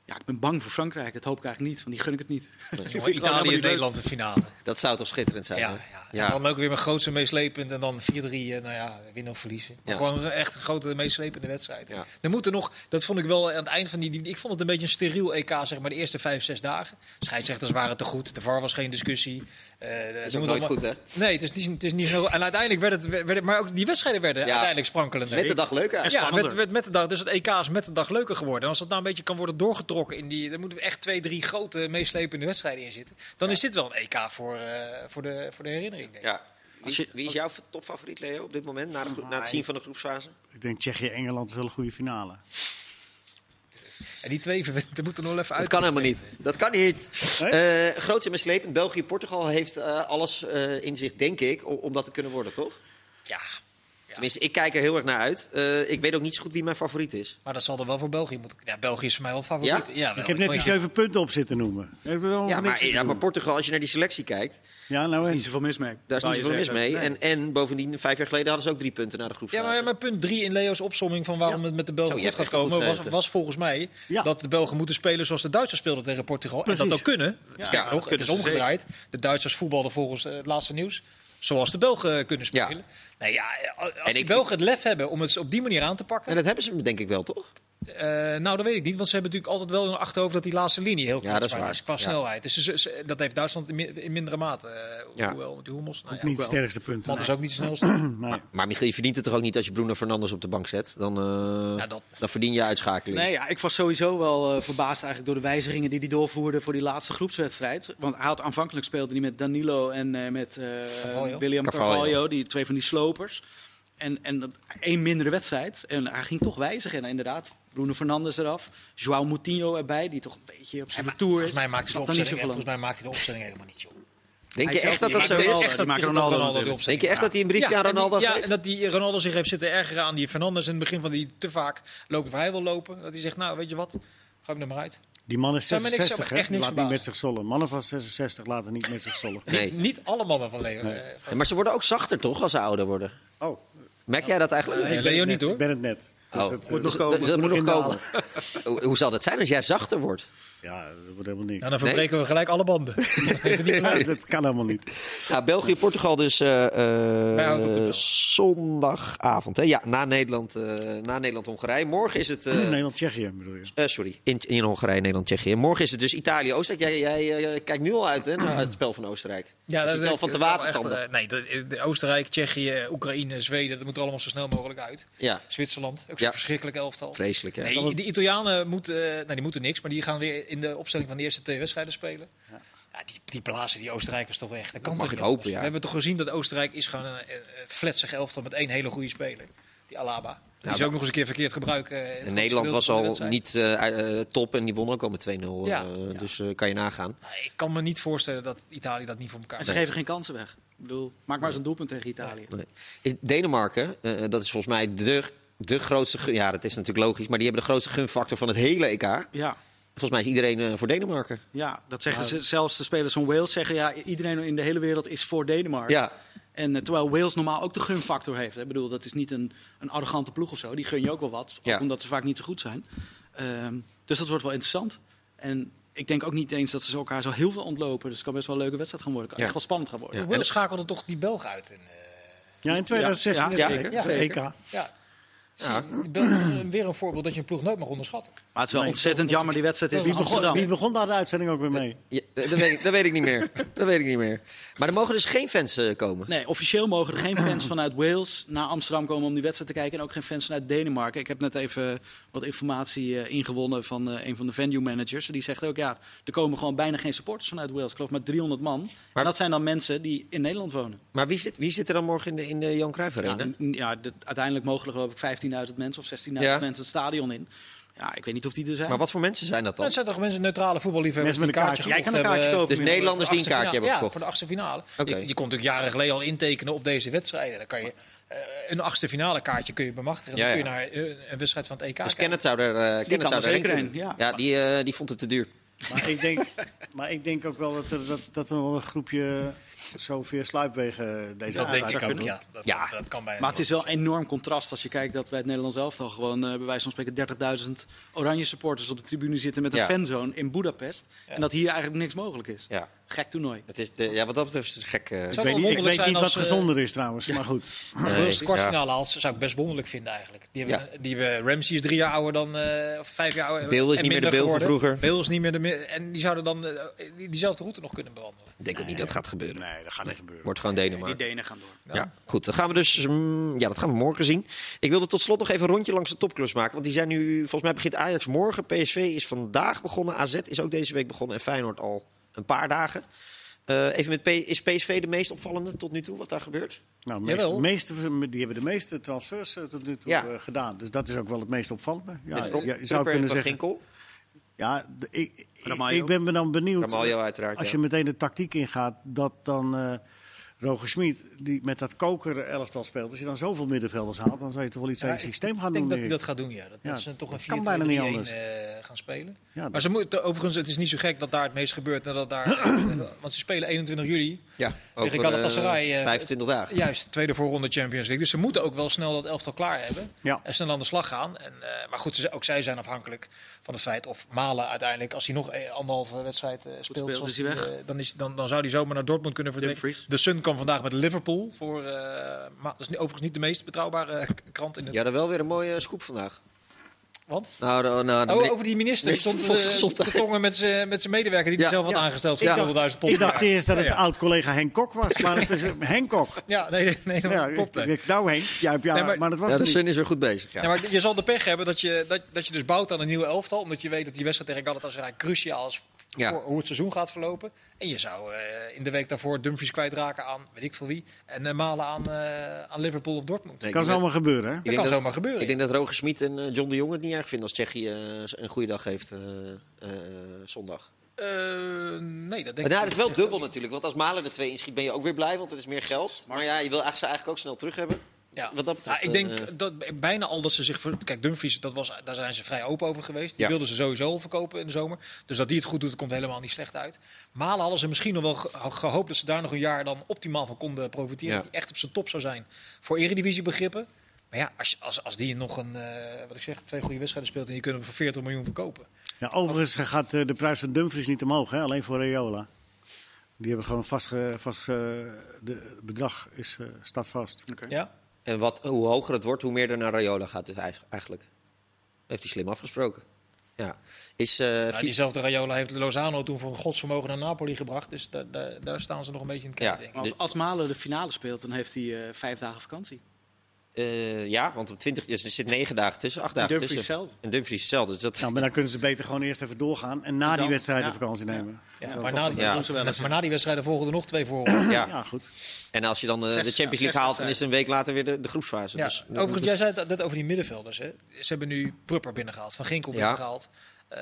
Ja, ik ben bang voor Frankrijk. Dat hoop ik eigenlijk niet, want die gun ik het niet. Ik helemaal Italië en. Nederland de finale. Dat zou toch schitterend zijn? Ja, hè? ja. Ja. En dan ook weer mijn grootste meeslepend en dan 4-3, eh, nou ja, winnen of verliezen. Maar Ja. gewoon echt een grote meeslepende wedstrijd. Ja. Er moeten nog, dat vond ik wel aan het eind van die, die- ik vond het een beetje een steriel EK, zeg maar, de eerste vijf, zes dagen. Scheidsrechters waren te goed, de VAR was geen discussie. Eh, Dat is ze ook nooit goed, hè? Nee, het is niet, het is niet zo. En uiteindelijk werd het, werd het- maar ook die wedstrijden werden Ja. uiteindelijk sprankelender. Met de dag leuker. Ja, spannender. met, met, met de dag. Dus het EK is met de dag leuker geworden. En als dat nou een beetje kan worden doorgetrokken in die. Er moeten echt twee, drie grote meeslepende wedstrijden in zitten. Dan is dit wel een EK voor, eh, voor, de, voor de herinnering. Denk ik. Ja. Wie, is- wie is jouw topfavoriet, Leo, op dit moment? Na, de na het zien van de groepsfase? Ik denk Tsjechië-Engeland is wel een goede finale. En die twee, er moeten nog even uit. Dat kan helemaal niet. Dat kan niet. Nee? Eh groot en meeslepend. België, Portugal heeft eh, alles eh, in zich, denk ik, om, om dat te kunnen worden, toch? Ja, Tenminste, ik kijk er heel erg naar uit. Eh, ik weet ook niet zo goed wie mijn favoriet is. maar dat zal er wel voor België moeten. Ja, België is voor mij wel favoriet. Ja? Ja, wel. Ik heb net die Ja. zeven punten op zitten noemen. Ik heb wel Ja maar, ja, maar Portugal, als je naar die selectie kijkt, Ja, nou en. Niet zoveel mis mee. daar is niet zoveel mis mee. Nee. En, en bovendien, vijf jaar geleden hadden ze ook drie punten na de Ja, groepsfase. maar, maar punt drie in Leo's opsomming van waarom Ja. het met de Belgen goed gaat komen, was, was volgens mij Ja. dat de Belgen moeten spelen zoals de Duitsers speelden tegen Portugal. En dat ook kunnen. Ja, nog, het kunnen is ze omgedraaid. De Duitsers voetbalden volgens eh, het laatste nieuws. Zoals de Belgen kunnen Ja. spelen. Nee, ja, als En die ik- Belgen het lef hebben om het op die manier aan te pakken. En dat hebben ze denk ik wel, toch? Eh, nou, dat weet ik niet. Want ze hebben natuurlijk altijd wel in hun achterhoofd dat die laatste linie heel Ja, dat is kwetsbaar qua Ja. snelheid. Dus ze- ze- dat heeft Duitsland in, mi- in mindere mate. eh, Ja. Hoewel, met die Hummels. Nou, Ook ja, niet wel. sterkste punten. Want is ook niet de snelste. Nee. Maar Michiel, je verdient het toch ook niet als je Bruno Fernandes op de bank zet? Dan, eh, Ja, dat- dan verdien je uitschakeling. Nee, ja, ik was sowieso wel eh, verbaasd eigenlijk door de wijzigingen die hij doorvoerde voor die laatste groepswedstrijd. Want hij had aanvankelijk speelde hij met Danilo en eh, met Carvalho. William Carvalho. Carvalho, die twee van die slopers. En, en dat, één mindere wedstrijd. En hij ging toch wijzigen. En inderdaad, Bruno Fernandes eraf. João Moutinho erbij, die toch een beetje op zijn retour is. volgens mij maakt hij de opstelling, zoveel volgens mij maakt hij de opstelling helemaal niet, joh. Denk je echt dat dat zo is? denk je echt dat hij een briefje aan Ronaldo ja, geeft? en dat die Ronaldo zich heeft zitten ergeren aan die Fernandes in het begin van die te vaak lopen waar hij wil lopen. Dat hij zegt, nou weet je wat, ga ik er maar uit. Die man is Zou me niks- 66, zou me echt hè? niks Laat niet met zich zollen. Mannen van 66 laten niet met zich zollen. Nee. Niet alle mannen van Leo. eh, van- Ja, maar ze worden ook zachter, toch, als ze ouder worden? Oh, Merk jij dat eigenlijk? Nee, Leo niet hoor. ik ben het net. Dus Oh. het, Dus moet nog dat- komen. dus dat moet nog komen. Hoe, hoe zal dat zijn als jij zachter wordt? Ja, dat wordt helemaal niks. Nou, dan verbreken we gelijk alle banden. Dat Ja, dat kan helemaal niet. Nou, België, Portugal dus eh, eh, de zondagavond. Hè? Ja, na Nederland, eh, na Nederland, Hongarije. Morgen is het. eh, Nederland-Tsjechië bedoel je. eh, sorry, in, in Hongarije, Nederland, Tsjechië. Morgen is het dus Italië, Oostenrijk. Jij, jij eh, kijkt nu al uit hè, naar het spel van Oostenrijk. Ja, dat is wel van te watertanden. nee, dat- de Oostenrijk, Tsjechië, Oekraïne, Zweden, dat moet er allemaal zo snel mogelijk uit. Ja, Zwitserland, ook zo'n Ja. verschrikkelijk elftal. vreselijk. Hè? Nee, de Italianen moeten, nou, die moeten niks, maar die gaan weer in de opstelling van de eerste twee wedstrijden spelen. Ja. die, die blazen die Oostenrijkers toch weg. Dat kan mag toch ik niet hopen, anders? ja. We hebben toch gezien dat Oostenrijk is gewoon een, een fletsig elftal met één hele goede speler. Die Alaba. Die Ja, is ook nog eens een keer verkeerd gebruiken. eh, in Nederland was al niet eh, eh, top en die won ook al met 2-0. Ja. eh, Dus eh, kan je nagaan. Ik kan me niet voorstellen dat Italië dat niet voor elkaar En ze geven geen kansen weg. Ik bedoel, maak maar eens een doelpunt tegen Italië. Nee. Is Denemarken, eh, dat is volgens mij de, de grootste... Ja, dat is natuurlijk logisch. Maar die hebben de grootste gunfactor van het hele EK. Ja, Volgens mij is iedereen eh, voor Denemarken. ja, dat zeggen ze. Zelfs de spelers van Wales zeggen ja, iedereen in de hele wereld is voor Denemarken. Ja, En eh, terwijl Wales normaal ook de gunfactor heeft. hè. Ik bedoel, dat is niet een, een arrogante ploeg of zo. Die gun je ook wel wat, ook Ja. omdat ze vaak niet zo goed zijn. Ehm, dus dat wordt wel interessant. En ik denk ook niet eens dat ze elkaar zo heel veel ontlopen. Dus het kan best wel een leuke wedstrijd gaan worden. Het kan Ja. echt wel spannend gaan worden. Ja. Wales schakelde toch die Belg uit. In, eh, Ja, in 2016 Ja, zeker, EK. zeker. EK. ja. Ja. Zie, weer een voorbeeld dat je een ploeg nooit mag onderschatten. Maar het is wel Nee, ontzettend jammer, die wedstrijd is in Wie begon, Amsterdam. wie begon daar de uitzending ook weer mee? Ja, dat, weet ik, dat weet ik niet meer. Dat weet ik niet meer. Maar er mogen dus geen fans eh, komen. Nee, officieel mogen er geen fans vanuit Wales naar Amsterdam komen om die wedstrijd te kijken. En ook geen fans vanuit Denemarken. Ik heb net even wat informatie eh, ingewonnen van eh, een van de venue managers. Die zegt ook, ja, er komen gewoon bijna geen supporters vanuit Wales. Ik geloof maar 300 man. Maar- en dat zijn dan mensen die in Nederland wonen. Maar wie zit, wie zit er dan morgen in de, in de Johan Cruijff Ja, Arena? ja, de- uiteindelijk mogen er geloof ik 15.000 mensen of 16.000 Ja. mensen het stadion in. Ja, ik weet niet of die er zijn. Maar wat voor mensen zijn dat Dat dan? zijn toch mensen, neutrale voetballiefhebbers Mensen die met een kaartje kaartje. Jij kan een kaartje kopen. Dus Nederlanders die een kaartje hebben gekocht. Ja, voor de achtste finale. Oké. Je, je kon natuurlijk jaren geleden al intekenen op deze wedstrijden. Dan kan je eh, een achtste finale kaartje kun je bemachtigen. Ja, Dan ja. kun je naar eh, een wedstrijd van het EK Dus. Kenneth zou er, eh, Kenneth kan zou er er zeker kunnen. ja. Ja, die, eh, die vond het te duur. Maar ik denk, maar ik denk ook wel dat er, dat, dat er nog een groepje zo via sluipwegen deze Dat denk ik ook, ja. Dat, Ja. dat kan bijna Maar het is wel een enorm contrast als je kijkt dat bij het Nederlands elftal gewoon eh bij wijze van spreken 30.000 oranje supporters op de tribune zitten met een Ja. fanzone in Budapest. Ja. En dat hier eigenlijk niks mogelijk is. Ja. Gek toernooi. Het is de, ja, wat dat betreft is het gek. eh. Ik weet niet, ik weet niet wat als, eh, gezonder is trouwens, maar goed. Als Nee, de kwartfinale haalt, zou ik best wonderlijk vinden eigenlijk. Die hebben, die hebben Ramsey is drie jaar ouder dan, eh, of vijf jaar ouder. Bale is en niet meer de Bale van vroeger. Bale is niet meer de... En die zouden dan die- diezelfde route nog kunnen bewandelen. Ik denk ook niet dat gaat gebeuren. Nee, dat gaat niet gebeuren. Wordt gewoon Die Denemarken. Denen gaan door. Ja, goed. Dan gaan we dus. mm, ja, dat gaan we morgen zien. Ik wilde tot slot nog even een rondje langs de topclubs maken. Want die zijn nu. Volgens mij begint Ajax morgen. PSV is vandaag begonnen. AZ is ook deze week begonnen. En Feyenoord al een paar dagen. Eh, even met P is PSV de meest opvallende tot nu toe wat daar gebeurt? Nou, de Jawel. meeste, meeste, die hebben de meeste transfers eh, tot nu toe Ja. eh, gedaan. Dus dat is ook wel het meest opvallende. Ja, ja, je zou kunnen zeggen. Ginkel. Ja, ik, ik, Ramaljo. ik ben me dan benieuwd. Ramaljo uiteraard. Als ja. je meteen de tactiek ingaat, dat dan eh Roger Smit, die met dat koker elftal speelt, als je dan zoveel middenvelders haalt, dan zou je toch wel iets aan Ja, je systeem gaan Ik denk doen. dat hij dat gaat doen, ja. Dat, Ja, dat ze toch een dat kan bijna niet 4-2-3-1 anders. eh, gaan spelen. Ja, Maar ze moeten, overigens, het is niet zo gek dat daar het meest gebeurt. Nadat daar, want ze spelen 21 juli. Ja, over, Galatasaray, eh, eh, 25 dagen. Juist, tweede voorronde Champions League. Dus ze moeten ook wel snel dat elftal klaar hebben. Ja. En snel aan de slag gaan. En, eh, maar goed, ook zij zijn afhankelijk van het feit of Malen uiteindelijk, als hij nog eh, anderhalve wedstrijd eh, speelt, speelt, zoals is hij weg. eh, dan, is, dan, dan zou hij zomaar naar Dortmund kunnen verdwijnen. De Sun kwam vandaag met Liverpool voor, eh, maar dat is nu overigens niet de meest betrouwbare eh, krant in het. Ja, dan wel weer een mooie scoop vandaag. Want? Nou, nou, Oh, over die minister. Die stond van eh, Volksgezondheid. te tongen met zijn met zijn medewerker die Ja, hij zelf had ja. aangesteld voor Ik dacht- 200.000 pond. Ik dacht eerst dat het Ja, ja. oud-collega Henk Kok was, maar het is eh, Henk Kok. Ja, nee, nee, nee, dat Ja, klopt. ik, hè. ik, nou Henk, ja, ja, Nee, maar, maar- dat was Ja, de. Sun is weer goed bezig. Ja. Ja, maar je zal de pech hebben dat je, dat, dat je dus bouwt aan een nieuwe elftal. Omdat je weet dat die wedstrijd tegen Galatasaray cruciaal is Ja. hoe het seizoen gaat verlopen. En je zou eh, in de week daarvoor Dumfries kwijtraken aan weet ik veel wie. En eh, malen aan, eh, aan Liverpool of Dortmund. Ik kan zomaar gebeuren, hè? ik dat denk kan zomaar gebeuren. Ik denk dat Roger Smit en John de Jong het niet erg vinden als Tsjechië een goede dag heeft eh, eh, zondag. Eh, nee, dat denk Nou, ik het is wel dubbel natuurlijk, want als Malen er twee inschiet ben je ook weer blij, want het is meer geld. Maar ja, je wil eigenlijk, ze eigenlijk ook snel terug hebben. Ja. Wat dat betreft, Ja, ik denk eh, dat bijna al dat ze zich... Voor, kijk, Dumfries, dat was, daar zijn ze vrij open over geweest. Die Ja. wilden ze sowieso al verkopen in de zomer. Dus dat die het goed doet, komt helemaal niet slecht uit. Malen hadden ze misschien nog wel ge- gehoopt dat ze daar nog een jaar dan optimaal van konden profiteren. Ja. Dat hij echt op zijn top zou zijn. Voor eredivisie begrippen. Maar ja, als, als, als die nog een, eh, wat ik zeg, twee goede wedstrijden speelt en je kunt hem voor 40 miljoen verkopen. Ja, overigens gaat eh, de prijs van Dumfries niet omhoog, hè? alleen voor Rayola. Die hebben gewoon vast, vast eh, de bedrag is, eh, staat vast. Oké. Ja? En wat, hoe hoger het wordt, hoe meer er naar Rayola gaat dus eigenlijk-. Heeft hij slim afgesproken. Ja. Is, eh, Nou, diezelfde Rayola heeft Lozano toen voor een godsvermogen naar Napoli gebracht. Dus daar, staan ze nog een beetje in het kijken, Ja. als, als Malen de finale speelt, dan heeft hij eh, vijf dagen vakantie. Eh, ja, want op 20, dus er zit negen dagen tussen, acht En dagen Dumfries tussen. zelf. En Dumfries hetzelfde. Dus dat, Nou, maar dan kunnen ze beter gewoon eerst even doorgaan en na En die wedstrijden ja. vakantie nemen. Ja, maar, na, maar die wedstrijden volgen er nog twee voor. ja. Ja, goed. En als je dan eh, Zes- de Champions League haalt, dan is het een week later weer de, de groepsfase. Ja, Dus, overigens, jij zei dat, dat over die middenvelders. Hè. Ze hebben nu Prupper binnengehaald, Van Ginkel Ja. binnengehaald. Eh,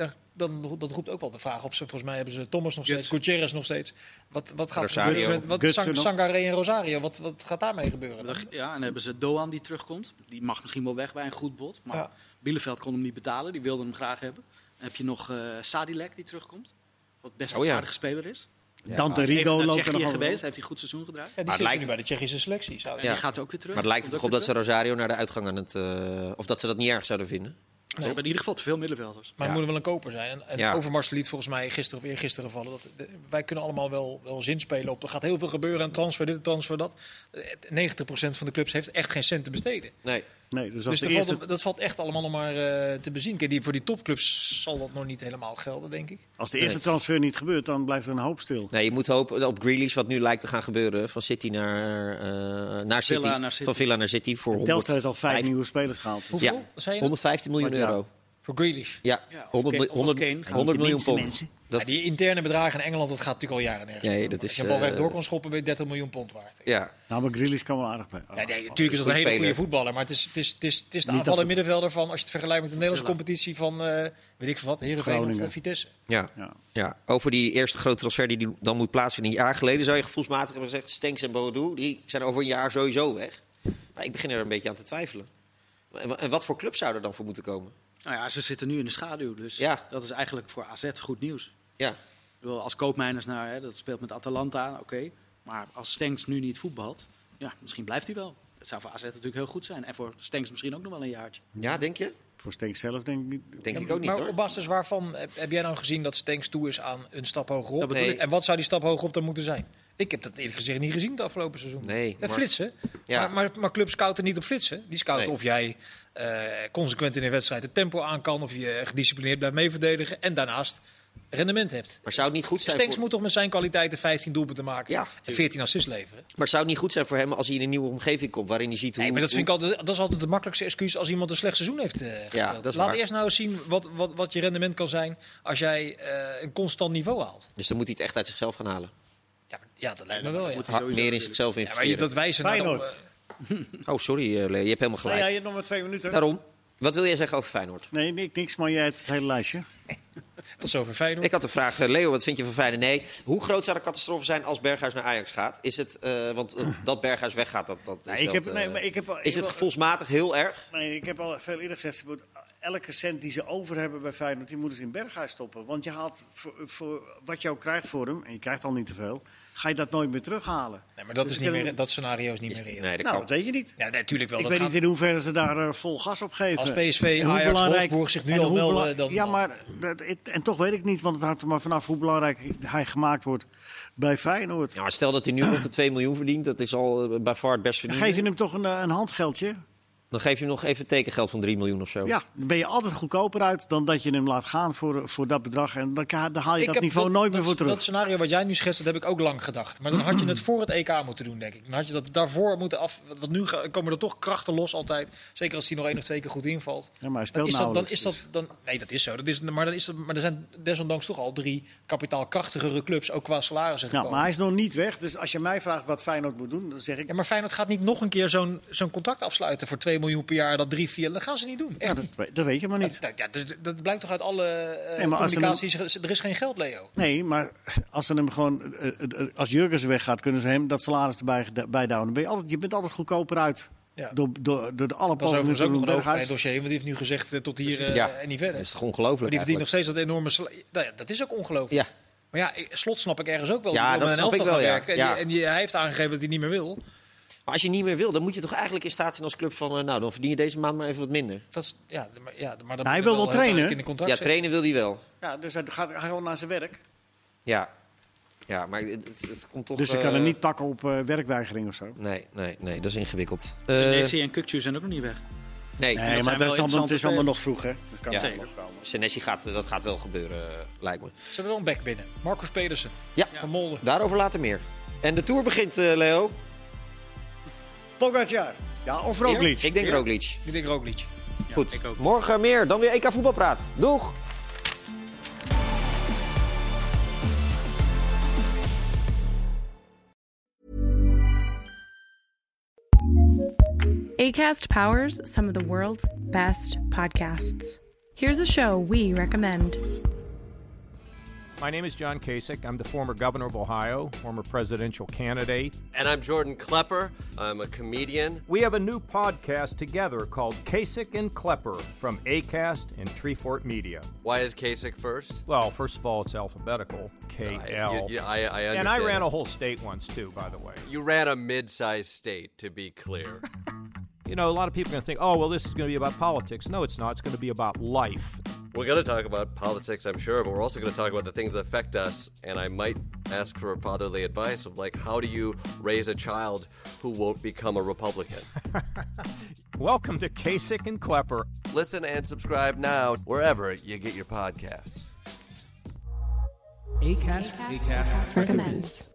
daar, dan, dat roept ook wel de vraag op. Ze, volgens mij hebben ze Thomas nog steeds, Gutierrez nog steeds. Wat, wat gaat er gebeuren? met- Wat, Gutsen Sang, nog. Sangaré en Rosario, wat, wat gaat daarmee gebeuren? dan? Ja, en dan hebben ze Doan die terugkomt. Die mag misschien wel weg bij een goed bod. Maar Ja. Bielefeld kon hem niet betalen. Die wilde hem graag hebben. Dan heb je nog eh Sadilek die terugkomt. Wat best Oh een ja. aardige speler is. Dante is even Rigo loopt er nog geweest. Heeft hij een goed seizoen gedraaid. Ja, die Maar zit het nu bij de Tsjechische selectie. Zou En Ja. die gaat ook weer terug. Maar het lijkt toch op dat ze Rosario naar de uitgang aan het... eh, of dat ze dat niet erg zouden vinden. Ze hebben in ieder geval te veel middenvelders. Maar Ja. het moet wel een koper zijn. En, en Ja. Overmars liet volgens mij gisteren of eergisteren vallen. Dat, de- wij kunnen allemaal wel, wel zin spelen op. Er gaat heel veel gebeuren. Een transfer dit, een transfer dat. Eh, 90% van de clubs heeft echt geen cent te besteden. Nee. Nee, dus als Dus de dat, eerste, valt, dat valt echt allemaal nog maar eh, te bezien. Kijk, die, voor die topclubs zal dat nog niet helemaal gelden, denk ik. als de eerste transfer niet gebeurt, dan blijft er een hoop stil. Nee, je moet hopen op Grealish, wat nu lijkt te gaan gebeuren. Van City naar, eh, naar, City, Villa naar City. Van Villa naar City voor 100, Telstar heeft al vijf nieuwe spelers gehaald. Hoeveel? Ja. Zei je dat? 115 miljoen euro. Voor Grealish. Ja, Ja, of 100, Kane- mil- of als 100, Kane. 100 miljoen pond. Dat, Ja, die interne bedragen in Engeland, dat gaat natuurlijk al jaren nergens. Nee, dat Als is, je een bal eh, recht door kon schoppen, ben je 30 miljoen pond waard. ja. Nou, maar Grealish kan wel aardig bij. Ja, nee, natuurlijk is dat een hele goede voetballer, maar het is, het is, het is, het is de dat- middenvelder van, als je het vergelijkt met de Nederlandse competitie van, eh, weet ik veel wat, Heerenveen of Groningen. eh, Vitesse. Ja. Ja. Ja, over die eerste grote transfer die die dan moet plaatsvinden. Een jaar geleden zou je gevoelsmatig hebben gezegd... Stenks en Boadu, die zijn over een jaar sowieso weg. Maar ik begin er een beetje aan te twijfelen. En wat voor club zou er dan voor moeten komen? Nou ja, ze zitten nu in de schaduw. Dus Ja. dat is eigenlijk voor AZ goed nieuws. Ja, Ik bedoel, Als koopmijners naar, hè, dat speelt met Atalanta, oké. Maar als Stenks nu niet voetbalt, ja, misschien blijft hij wel. Dat zou voor AZ natuurlijk heel goed zijn. En voor Stenks misschien ook nog wel een jaartje. ja denk je? Voor Stenks zelf denk ik niet. Denk Ja, ik ook niet maar hoor. op basis waarvan heb, jij nou gezien dat Stenks toe is aan een stap hogerop? Dat bedoel Nee. ik. En wat zou die stap hogerop dan moeten zijn? Ik heb dat eerlijk gezegd niet gezien het afgelopen seizoen. Nee, maar- flitsen. Ja. Maar, maar, maar clubs scouten niet op flitsen. Die scouten Nee. of jij eh, consequent in een wedstrijd het tempo aan kan. Of je gedisciplineerd blijft meeverdedigen. En daarnaast rendement hebt. Maar zou het niet goed zijn Stenks voor... moet toch met zijn kwaliteiten 15 doelpunten maken. Ja, en 14 assists leveren. Maar zou het niet goed zijn voor hem als hij in een nieuwe omgeving komt... waarin hij ziet hoe... Nee, maar dat, vind ik altijd, dat is altijd de makkelijkste excuus als iemand een slecht seizoen heeft dat is Laat waar. eerst nou eens zien wat, wat, wat je rendement kan zijn als jij eh, een constant niveau haalt. Dus dan moet hij het echt uit zichzelf gaan halen. Ja, ja dat lijkt me wel. Ja. Ha- meer in zichzelf Ja, maar je, investeren. dat wijzen Feyenoord. Oh, sorry eh, Leo, je hebt helemaal gelijk. ja, je hebt nog maar twee minuten. Daarom, wat wil jij zeggen over Feyenoord? Nee, ni- niks, maar jij hebt het hele lijstje. tot zover Feyenoord. Ik had de vraag, eh, Leo, wat vind je van Feyenoord? Nee, hoe groot zou de catastrofe zijn als Berghuis naar Ajax gaat? Is het, eh, want dat Berghuis weggaat, dat, dat is Nee, ik wel heb, te- nee, maar ik heb, al- ik Is het gevoelsmatig heel erg? Nee, ik heb al veel eerder gezegd, ze moet- elke cent die ze over hebben bij Feyenoord, die moeten ze in Berghuis stoppen. Want je haalt voor, voor wat je ook krijgt voor hem, en je krijgt al niet te veel, ga je dat nooit meer terughalen. Nee, maar dat, Dus is niet meer, dat scenario is niet meer reëel. Nee, dat Nou, kan. dat weet je niet. Ja, natuurlijk wel. ik dat weet gaat- niet in hoeverre ze daar eh, vol gas op geven. Als PSV, Ajax, belangrijk- Wolfsburg zich nu al bela- dan- Ja, maar dat- het- en toch weet ik niet, want het hangt er maar vanaf hoe belangrijk hij gemaakt wordt bij Feyenoord. Ja, maar stel dat hij nu rond de 2 miljoen verdient, dat is al eh, bij far het best Dan verdiend. geef je hem toch een, eh, een handgeldje. Dan geef je hem nog even tekengeld van 3 miljoen of zo. Ja, dan ben je altijd goedkoper uit dan dat je hem laat gaan voor, voor dat bedrag. En dan, dan haal je Ik dat niveau nooit meer dat- voor terug. Dat scenario wat jij nu schetst, dat heb ik ook lang gedacht. Maar dan had je het voor het EK moeten doen, denk ik. Dan had je dat daarvoor moeten af... Want nu komen er toch krachten los altijd. Zeker als hij nog één of twee keer goed invalt. ja, maar hij Dan speelt is dat, dan is dat, dan, nee, dat is zo. Dat is, maar, dan is dat, maar er zijn desondanks toch al drie kapitaalkrachtigere clubs, ook qua salarissen dus- Ja, gekomen. maar hij is nog niet weg. Dus als je mij vraagt wat Feyenoord moet doen, dan zeg ik... Ja, maar Feyenoord gaat niet nog een keer zo'n zo'n contract afsluiten voor 2 miljoen per jaar, dat 3, 4. Dat gaan ze niet doen. Echt Ja, dat, niet. weet- dat weet je maar niet. Ja, ja, dat, dat blijkt toch uit alle eh Nee, als ze communicaties. Er is geen geld, Leo. Nee, maar als ze hem gewoon... eh, eh, Als Jurgens weggaat, kunnen ze hem dat salaris erbij bijhouden. Dan ben je, altijd, je bent altijd goedkoper uit. Ja. Door, door, door de alle Dat is overigens ook nog doen een dossier. Want die heeft nu gezegd tot hier Ja. en niet Dat verder. is toch ongelooflijk Maar die verdient nog steeds dat enorme... Nou ja, dat is ook ongelooflijk. Ja, Maar ja, slot snap ik ergens ook wel. Ja, dat snap ik elftal wel, ja. werken. En, Ja. die- en die- hij heeft aangegeven dat hij niet meer wil. Maar als je niet meer wil, dan moet je toch eigenlijk in staat zijn als club van... eh, nou, dan verdien je deze maand maar even wat minder. Dat is, ja, maar, ja, maar dat hij wil wel trainen. duidelijk In de contract Ja, trainen wil hij wel. Ja, dus hij gaat hij gewoon naar zijn werk. Ja, ja maar het, het, het komt toch... Dus eh, kan hem niet pakken op eh, werkweigering of zo. Nee, nee, nee, dat is ingewikkeld. Eh, Senesi en Kukcu zijn ook nog niet weg. nee, Nee, zijn maar dat is allemaal, het interessante is allemaal nog vroeg, hè? Dat kan Ja. komen. Senesi gaat, dat gaat wel gebeuren, eh, lijkt me. Ze hebben wel een back binnen. Marcus Pedersen Ja, van Molde. daarover later meer. En de Tour begint, eh, Leo. Pogacar. Ja, of Roglic. Ik denk Ja. Roglic. Ik denk Roglic. Goed, ik ook. morgen meer. Dan weer EK Voetbalpraat. Doeg! ACAST powers some of the world's best podcasts. Here's a show we recommend. My name is John Kasich. I'm the former governor of Ohio, former presidential candidate. And I'm Jordan Klepper. I'm a comedian. We have a new podcast together called Kasich and Klepper from ACAST and Treefort Media. Why is Kasich first? Well, first of all, it's alphabetical K L. you- I, I understand. And I ran a whole state once, too, by the way. You ran a mid-sized state, to be clear. You know, a lot of people are going to think, oh, well, this is going to be about politics. No, it's not. It's going to be about life. We're going to talk about politics, I'm sure, but we're also going to talk about the things that affect us. And I might ask for fatherly advice of like, how do you raise a child who won't become a Republican? Welcome to Kasich and Klepper. Listen and subscribe now wherever you get your podcasts. Acast Recommends.